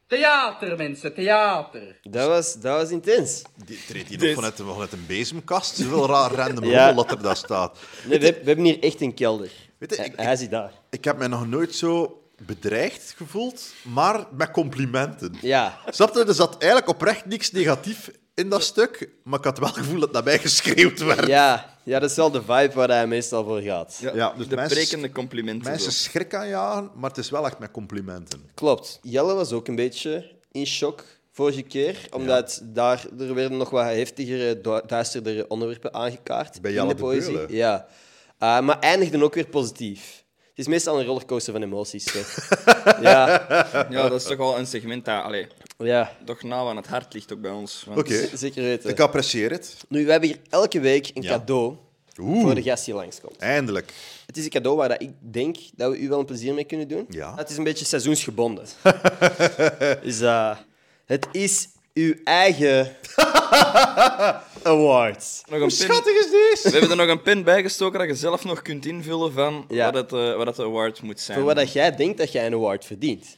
Theater, mensen, theater. Dat was, dat was intens. Die treedt hier nog vanuit, vanuit een bezemkast. Zoveel raar random Ja. dat er daar staat. Nee, we, we hebben hier echt een kelder. Weet je, ik- hij zit daar. Ik heb mij nog nooit zo bedreigd gevoeld, maar met complimenten. Ja. Snap je? Er zat eigenlijk oprecht niks negatief in dat stuk, maar ik had wel het gevoel dat naar mij geschreeuwd werd. Ja, ja, dat is wel de vibe waar hij meestal voor gaat. Ja, Ja, dus de mensen- prekende complimenten. Mensen zo. schrik aanjagen, maar het is wel echt met complimenten. Klopt. Jelle was ook een beetje in shock vorige keer, omdat daar, er werden nog wat heftigere, du- duisterdere onderwerpen aangekaart Bij in Jelle de de poëzie. Beulen. Ja. Uh, maar eindigden ook weer positief. Het is meestal een rollercoaster van emoties. Zo. ja, Ja, dat is toch wel een segment dat allee, ja, toch nauw aan het hart ligt ook bij ons. Want Oké, zeker weten. ik apprecieer het. Nu, we hebben hier elke week een Ja. cadeau Oeh. voor de gast die langskomt. Eindelijk. Het is een cadeau waar dat ik denk dat we u wel een plezier mee kunnen doen. Ja. Het is een beetje seizoensgebonden. dus, eh, het is uw eigen awards. Nog een Hoe pin. schattig is deze? We hebben er nog een pin bijgestoken dat je zelf nog kunt invullen van Ja. wat, het, eh, wat het award moet zijn. Voor wat dat jij denkt dat jij een award verdient.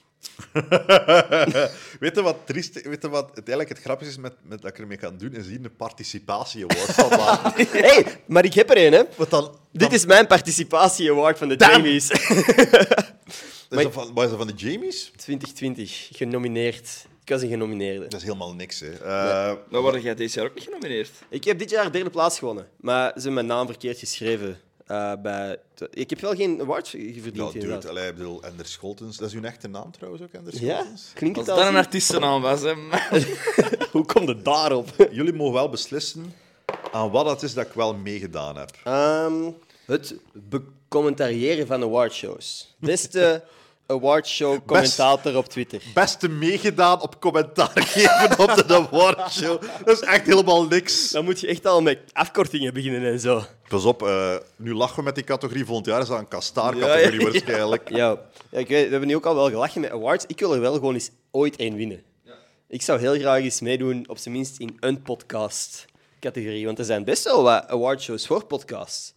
weet je wat triest, weet je wat het eigenlijk het grappige is met, met dat ik ermee kan doen? Is hier een participatie award van maken. hey, maar ik heb er een, hè. Wat dan, Dit is mijn participatie award van de Damn. Jamies. is dat van, wat is dat van de Jamies? 2020, genomineerd. Ik was een genomineerde. Dat is helemaal niks, hè. Eh, Dan word jij deze jaar ook niet genomineerd. Ik heb dit jaar derde plaats gewonnen, maar ze hebben mijn naam verkeerd geschreven. eh, bij Ik heb wel geen award verdiend. ja, dude, allee, ik bedoel, Ender Scholtens. Dat is uw echte naam trouwens ook, Ender Ja? Scholtens? Klinkt Als het dat een zo? artiestennaam was, hè. Hoe komt het daarop? Jullie mogen wel beslissen aan wat het is dat ik wel meegedaan heb. Ehm, het becommentariëren van awardshows. Beste awardshow commentator op Twitter. Beste meegedaan op commentaar geven op de awardshow. Dat is echt helemaal niks. Dan moet je echt al met afkortingen beginnen en zo. Pas op, eh, nu lachen we met die categorie. Volgend jaar is dat een kastaar-categorie Ja, ja, ja. waarschijnlijk. Ja, ja ik weet, we hebben nu ook al wel gelachen met awards. Ik wil er wel gewoon eens ooit één winnen. Ik zou heel graag eens meedoen, op zijn minst in een podcast-categorie. Want er zijn best wel wat awardshows voor podcasts.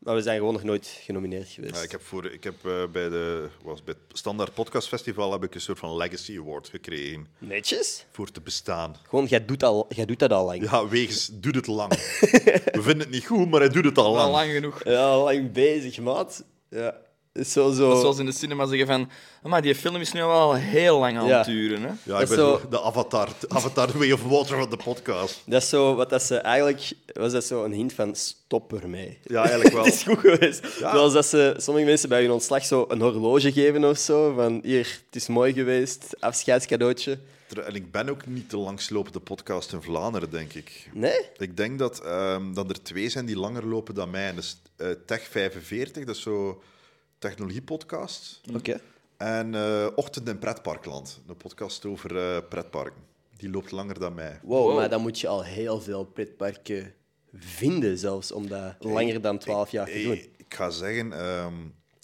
Maar we zijn gewoon nog nooit genomineerd geweest. Ja, ik heb, voor, ik heb eh, bij, de, was bij het Standaard Podcast Festival heb ik een soort van Legacy Award gekregen Netjes? voor te bestaan. Gewoon, jij doet, al, jij doet dat al lang. Ja, wegens doet het lang. We vinden het niet goed, maar hij doet het al Al lang. lang genoeg. Ja, lang bezig, maat. Ja. Is zo zo... Dat is zoals in de cinema zeggen van... Maar die film is nu al heel lang aan Ja. het duren, hè. Ja, Dat ik ben zo de avatar, de avatar Way of Water van de podcast. Dat is zo wat dat ze eigenlijk... Was dat zo een hint van stop ermee. Ja, eigenlijk wel. Het is goed geweest. Zoals dat ze sommige mensen bij hun ontslag zo een horloge geven of zo. Van hier, het is mooi geweest, afscheidscadeautje. En ik ben ook niet de langslopende podcast in Vlaanderen, denk ik. Nee? Ik denk dat, ehm, dat er twee zijn die langer lopen dan mij. Is eh, Tech 45, dat is zo technologiepodcast. Oké. En eh, Ochtend in Pretparkland, een podcast over eh, pretparken. Die loopt langer dan mij. Wow, Wow. maar dan moet je al heel veel pretparken vinden, zelfs, om dat langer dan 12 jaar te Hey, doen. ik ga zeggen, ehm,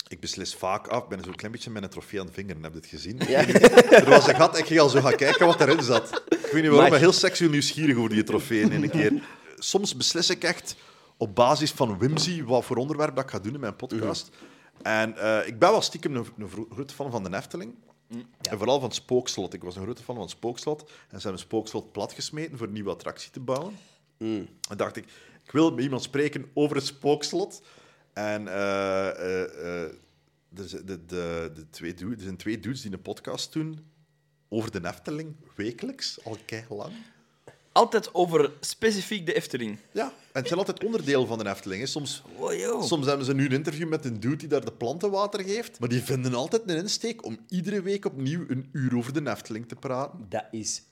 ik beslis vaak af. Ik ben zo'n klein beetje met een trofee aan de vinger. Heb je het gezien? Ja. Er was een gat, ik ging al zo gaan kijken wat erin zat. Ik weet niet waarom, Maar- maar heel seksueel nieuwsgierig over die trofeeën in een keer. Soms beslis ik echt op basis van whimsy wat voor onderwerp dat ik ga doen in mijn podcast. En eh, ik ben wel stiekem een, een grote fan van de Efteling. En vooral van het Spookslot. Ik was een grote fan van het Spookslot. En ze hebben Spookslot platgesmeten voor een nieuwe attractie te bouwen. En dacht ik, ik wil met iemand spreken over het Spookslot. En eh, eh, zijn- de, de, de twee dudes, er zijn twee dudes die een podcast doen over de Efteling, wekelijks, al lang. Altijd over specifiek de Efteling. Ja, en het zijn altijd onderdeel van de Efteling. hè. Soms, Oh, joh. soms hebben ze nu een interview met een dude die daar de planten water geeft. Maar die vinden altijd een insteek om iedere week opnieuw een uur over de Efteling te praten. Dat is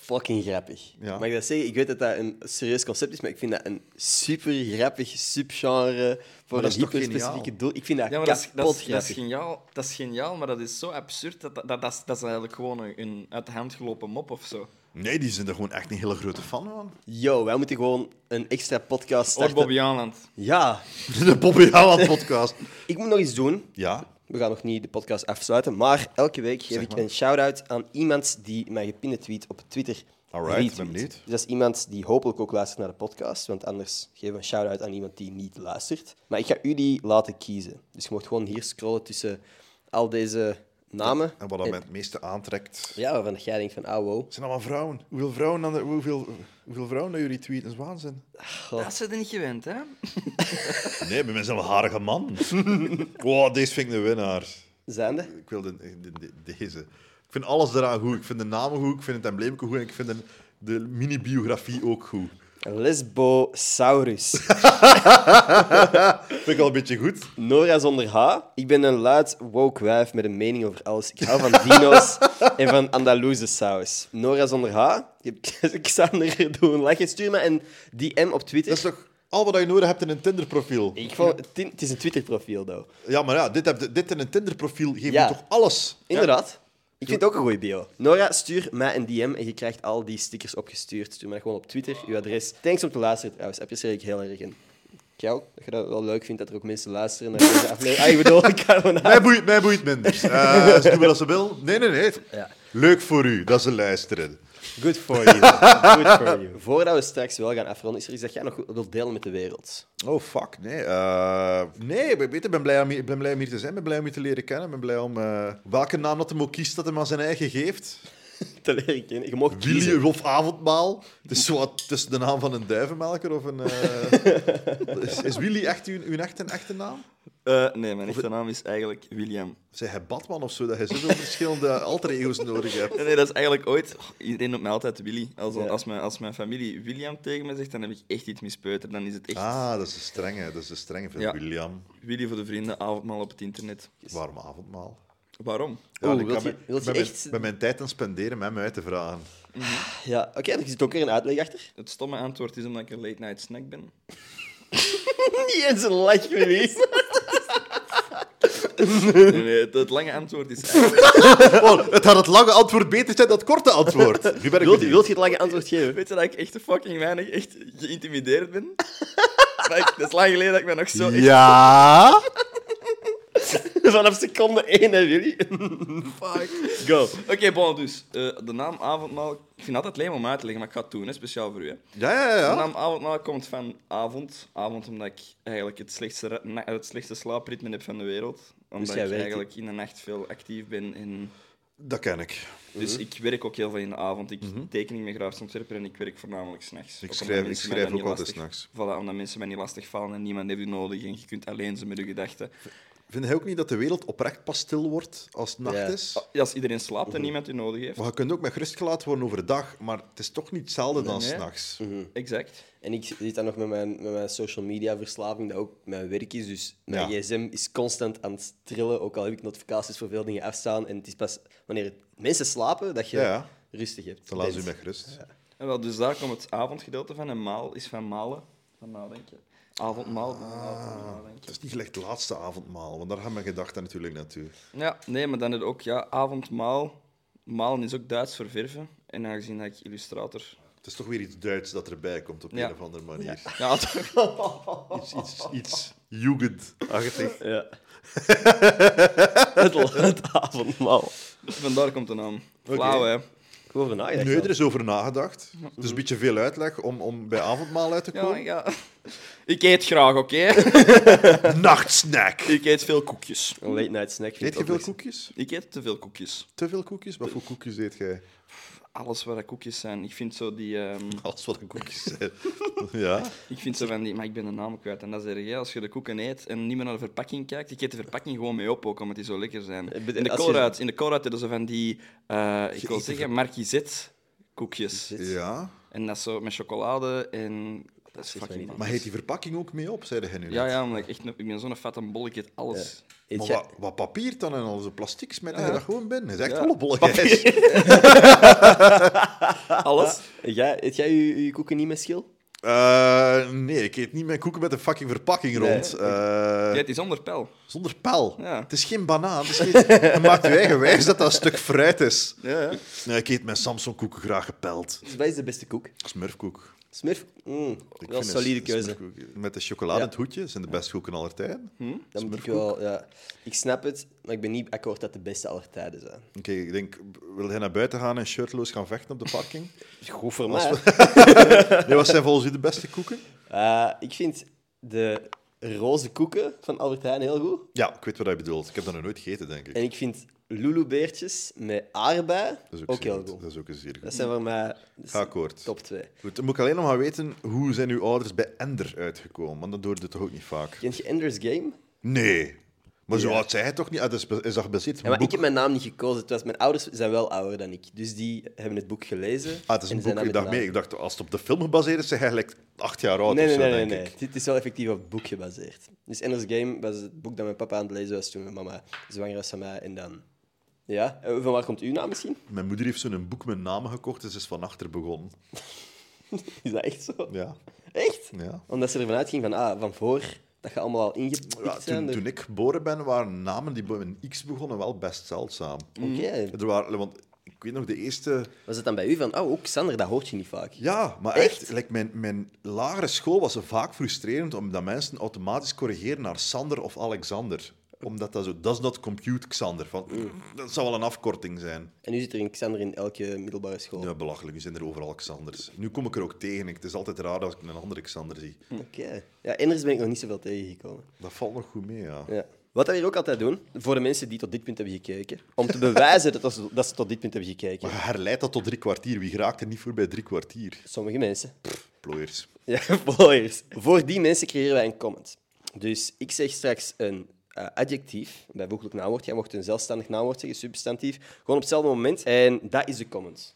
fucking grappig. Ja. Mag ik dat zeggen? Ik weet dat dat een serieus concept is, maar ik vind dat een super grappig subgenre voor een hyperspecifieke doel. Ik vind dat Ja, maar dat is, kapot dat, is, dat, is grappig. geniaal, dat is geniaal, maar dat is zo absurd. Dat, dat, dat, is, dat is eigenlijk gewoon een, een uit de hand gelopen mop of zo. Nee, die zijn er gewoon echt een hele grote fan van. Yo, wij moeten gewoon een extra podcast starten. Bobby Aanland. Ja, De Bobby Haaland podcast. ik moet nog iets doen. Ja, We gaan nog niet de podcast afsluiten, maar elke week geef Zeg ik maar. een shout-out aan iemand die mij gepinde tweet op Twitter. Alright, retweet. ben benieuwd. Dus dat is iemand die hopelijk ook luistert naar de podcast, want anders geven we een shout-out aan iemand die niet luistert. Maar ik ga u die laten kiezen. Dus je moet gewoon hier scrollen tussen al deze namen. en wat dat mij het meeste aantrekt... Ja, waarvan jij denkt van, ah wow. Het zijn allemaal vrouwen. Hoeveel vrouwen, aan de, hoeveel, hoeveel vrouwen dat jullie tweeten? Dat is waanzin. Dat is het niet gewend, hè? Nee, bij mij zijn een harige man. wow, deze vind ik een winnaar. Zijnde? Ik wil de, de- de- deze. Ik vind alles eraan goed. Ik vind de namen goed, ik vind het embleem goed en ik vind de, de mini-biografie ook goed. Lesbosaurus. Vind ik al een beetje goed. Nora zonder H. Ik ben een luid woke wijf met een mening over alles. Ik hou van dino's en van Andaluze saus. Nora zonder H. Ik ik Xander doen lachen. Stuur me een DM op Twitter. Dat is toch al wat je nodig hebt in een Tinder-profiel? Ik vond, het, het is een Twitter-profiel, though. Ja, maar ja, dit, heb, dit in een Tinder-profiel geeft Ja. je toch alles? Inderdaad. Ik vind het ook een goede bio. Nora, stuur mij een DM en je krijgt al die stickers opgestuurd. Stuur mij gewoon op Twitter, uw adres. Thanks om te luisteren trouwens. Apprecieer ik heel erg. En jij ook, dat je dat wel leuk vindt dat er ook mensen luisteren naar deze aflevering. Ah, ik bedoel, ik ervan. Mij boeit, mij boeit minder. Eh, ze doen wat ze wil. Nee, nee, nee. Ja. Leuk voor u dat ze luisteren. Good for you. Good for you. Voordat we straks wel gaan afronden, is er iets dat jij nog wilt delen met de wereld? Oh, fuck. Nee. eh, nee, ik ben blij, om, hier- ben blij om hier te zijn. Ik ben blij om je te leren kennen. Ik ben blij om... eh, welke naam dat hem ook kiest, dat hij maar zijn eigen geeft. Te leren kennen. Je mag Willy kiezen. of Avondmaal. Het is zo wat tussen de naam van een duivenmelker of een... eh, is, is Willy echt uw, uw echte, echte naam? Eh, nee, mijn echte naam is eigenlijk William. Zeg hij Batman of zo, dat je zoveel verschillende alter ego's nodig hebt? Nee, nee, dat is eigenlijk ooit... oh, iedereen noemt mij altijd Willy. Als, Ja. als, mijn, als mijn familie William tegen me zegt, dan heb ik echt iets mispeuterd. Dan is het echt Ah, dat is een strenge. Dat is een strenge van Ja. William. Willy voor de vrienden, avondmaal op het internet. Warm avondmaal. Waarom? Ja, Oeh, ik wilt je- wilt je mijn- echt- Met mijn tijd aan spenderen met mij uit te vragen. Ja, oké, er zit ook weer een uitleg achter. Het stomme antwoord is omdat ik een late night snack ben. Niet eens een lach geweest. Nee, nee, het, het lange antwoord is eigenlijk... Oh, het had het lange antwoord beter zijn dan het korte antwoord. Nu ben ik Wilt, benieuwd. wilt je het lange antwoord geven? Weet je dat ik echt fucking weinig echt geïntimideerd ben? Maar ik- dat is lang geleden dat ik me nog zo... echt- Ja? Vanaf seconde 1, hè, Willy? Fuck. Go. Oké, bon, dus. eh, de naam avondmaal... Ik vind het altijd leem om uit te leggen, maar ik ga het doen, hè, speciaal voor u. Hè. Ja, ja, De ja. naam avondmaal komt van avond. Avond omdat ik eigenlijk het slechtste, ra- na- het slechtste slaapritme heb van de wereld. Omdat jij ik werkt, eigenlijk in de nacht veel actief ben. En... Dat ken ik. Dus ik werk ook heel veel in de avond. Ik teken niet meer grafisch ontwerper en ik werk voornamelijk s'nachts. Ik schrijf, ik schrijf ook altijd s'nachts. Voilà, omdat mensen mij niet lastig vallen en niemand heeft u nodig en je kunt alleen zijn met je gedachten. Vind jij ook niet dat de wereld oprecht pas stil wordt als het nacht Ja. is? Ja, als iedereen slaapt en niemand u nodig heeft. Maar je kunt ook met gerust gelaten worden overdag, maar het is toch niet hetzelfde dan Nee. s'nachts. Exact. En ik zit dan nog met mijn, met mijn social media verslaving, dat ook mijn werk is. Dus mijn Ja. gsm is constant aan het trillen, ook al heb ik notificaties voor veel dingen afstaan. En het is pas wanneer mensen slapen dat je Ja, ja. rustig hebt. Dan laat u met gerust. En wel, dus daar komt het avondgedeelte van en maal is van malen, van nadenken. Avondmaal, nadenken. Het is niet gelijk het laatste avondmaal, want daar gaan mijn gedachten natuurlijk naartoe. Ja, nee, maar dan het ook, ja, avondmaal. Malen is ook Duits voor verven. En aangezien dat ik illustrator... Het is toch weer iets Duits dat erbij komt op Ja. een of andere manier. Ja, toch. Iets, iets, iets jugendachtig. Ja. het, het avondmaal. vandaar komt de naam. Flauw, hè. Ik hoor er nagedacht. Nee, er is over nagedacht. Het is een beetje veel uitleg om, om bij avondmaal uit te Ja, komen. ja. Ik eet graag, oké? Nachtsnack! Ik eet veel koekjes. Een late night snack. vind Eet ik je veel koekjes? Ik eet te veel koekjes. Te veel koekjes? Wat voor koekjes eet jij? Alles dat koekjes zijn. Ik vind zo die... ehm, Alles wat koekjes zijn. ja? Ik vind zo van die... Maar ik ben de naam kwijt. En dat is erg, hè. Als je de koeken eet en niet meer naar de verpakking kijkt, ik eet de verpakking gewoon mee op, ook omdat die zo lekker zijn. Eh, In de Colruyt in de hebben ze van die... eh, ik wil zeggen, marquisette koekjes. Ja. En dat is zo met chocolade en... Dat is mij fucking niet. nice. Maar heet die verpakking ook mee op, zeiden nu Ja, net? ja, omdat ik echt... een- Ik ben zo'n fatte bol, ik eet alles. Eet Maar wat, wat papier dan en al zo plastic smet je Ja. dat gewoon binnen? Dat is echt Ja. gijs. Alles? Eet jij, eet jij je, je koeken niet met schil? Eh, nee, ik eet niet mijn koeken met een fucking verpakking Nee, rond. Eh, Ja, het is zonder pijl. Zonder pel. Ja. Het is geen banaan. Het is geen... Je maakt je eigen wijs dat dat een stuk fruit is. Ja, ja. Nee, ik eet mijn Samsung koeken graag gepeld. Dus wat is de beste koek? Smurfkoek. Smurf? Mm, wel een solide keuze. Met de chocolade in Ja. het hoedje zijn de beste koeken aller tijden. Dan moet ik wel, ja. Ik snap het, maar ik ben niet akkoord dat de beste aller tijden zijn. Oké, ik denk, wil hij naar buiten gaan en shirtloos gaan vechten op de parking? Goed voor mij. Nee, wat zijn volgens u de beste koeken? Eh, ik vind de roze koeken van Albert Heijn heel goed. Ja, ik weet wat hij bedoelt. Ik heb dat nog nooit gegeten, denk ik. En ik vind Lulu-beertjes met aardbei Dat is ook, heel goed. Dat is ook een zeer goed. Dat zijn voor mij akkoord. top 2. Goed, dan moet ik alleen nog maar weten, hoe zijn uw ouders bij Ender uitgekomen? Want dat hoorde toch ook niet vaak? Kent je Ender's Game? Nee. Maar zo oud zei hij toch niet? Ah, dat is, is dat gebaseerd op Ja, maar boek? ik heb mijn naam niet gekozen. Het was, mijn ouders zijn wel ouder dan ik. Dus die hebben het boek gelezen. Ah, het is en een zijn boek. Ik dacht, mee. ik dacht, als het op de film gebaseerd is, zeg hij gelijk acht jaar oud Nee, of zo, nee, nee, denk nee. ik. Het is wel effectief op het boek gebaseerd. Dus Ender's Game was het boek dat mijn papa aan het lezen was toen mijn mama zwanger was van mij. En dan... Ja, en van waar komt uw naam misschien? Mijn moeder heeft zo'n boek met namen gekocht, dus is van achter begonnen. Is dat echt zo? Ja. Echt? ja. Omdat ze ervan uitging van, ah, van voor, dat je allemaal al ingepikt Ja, zijn. toen, door- toen ik geboren ben, waren namen die bij een X begonnen wel best zeldzaam. Oké. Er waren, want ik weet nog de eerste... Was het dan bij u van, oh, ook Xander, dat hoort je niet vaak? Ja, maar Echt? echt, like mijn, mijn lagere school was vaak frustrerend omdat mensen automatisch corrigeren naar Sander of Alexander. Omdat dat zo, does not compute Xander. Van, Mm. Dat zou wel een afkorting zijn. En nu zit er een Xander in elke middelbare school. Ja, belachelijk, nu zijn er overal Xanders. Nu kom ik er ook tegen. Het is altijd raar als ik een andere Xander zie. Oké. Ja, Enders ben ik nog niet zoveel tegengekomen. Dat valt nog goed mee, ja. Ja. Wat we hier ook altijd doen, voor de mensen die tot dit punt hebben gekeken, om te bewijzen dat, ze- dat ze tot dit punt hebben gekeken. Maar herleidt dat tot drie kwartier. Wie geraakt er niet voor bij drie kwartier? Sommige mensen. Plooiers. Ja, followers. Voor die mensen creëren wij een comment. Dus ik zeg straks een eh, adjectief, een bijvoeglijk naamwoord. Jij mocht een zelfstandig naamwoord zeggen, substantief. Gewoon op hetzelfde moment. En dat is de comment.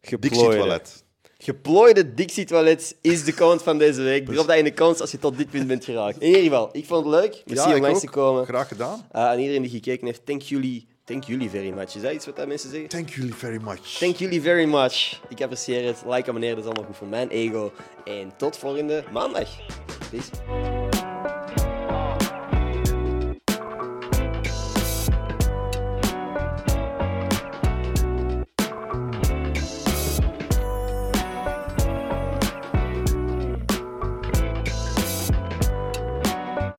Dixie Geplooide. Toilet. Geplooide Dixie Toilet is de comment van deze week. Drop dat in de comments als je tot dit punt bent geraakt. In ieder geval, ik vond het leuk. Merci om ik langs te komen. Graag gedaan. Uh, aan iedereen die gekeken heeft, thank jullie, thank jullie very much. Is dat iets wat dat mensen zeggen? Thank you very much. Thank jullie very much. Ik apprecieer het. Like, abonneer, dat is allemaal goed voor mijn ego. En tot volgende maandag. Peace.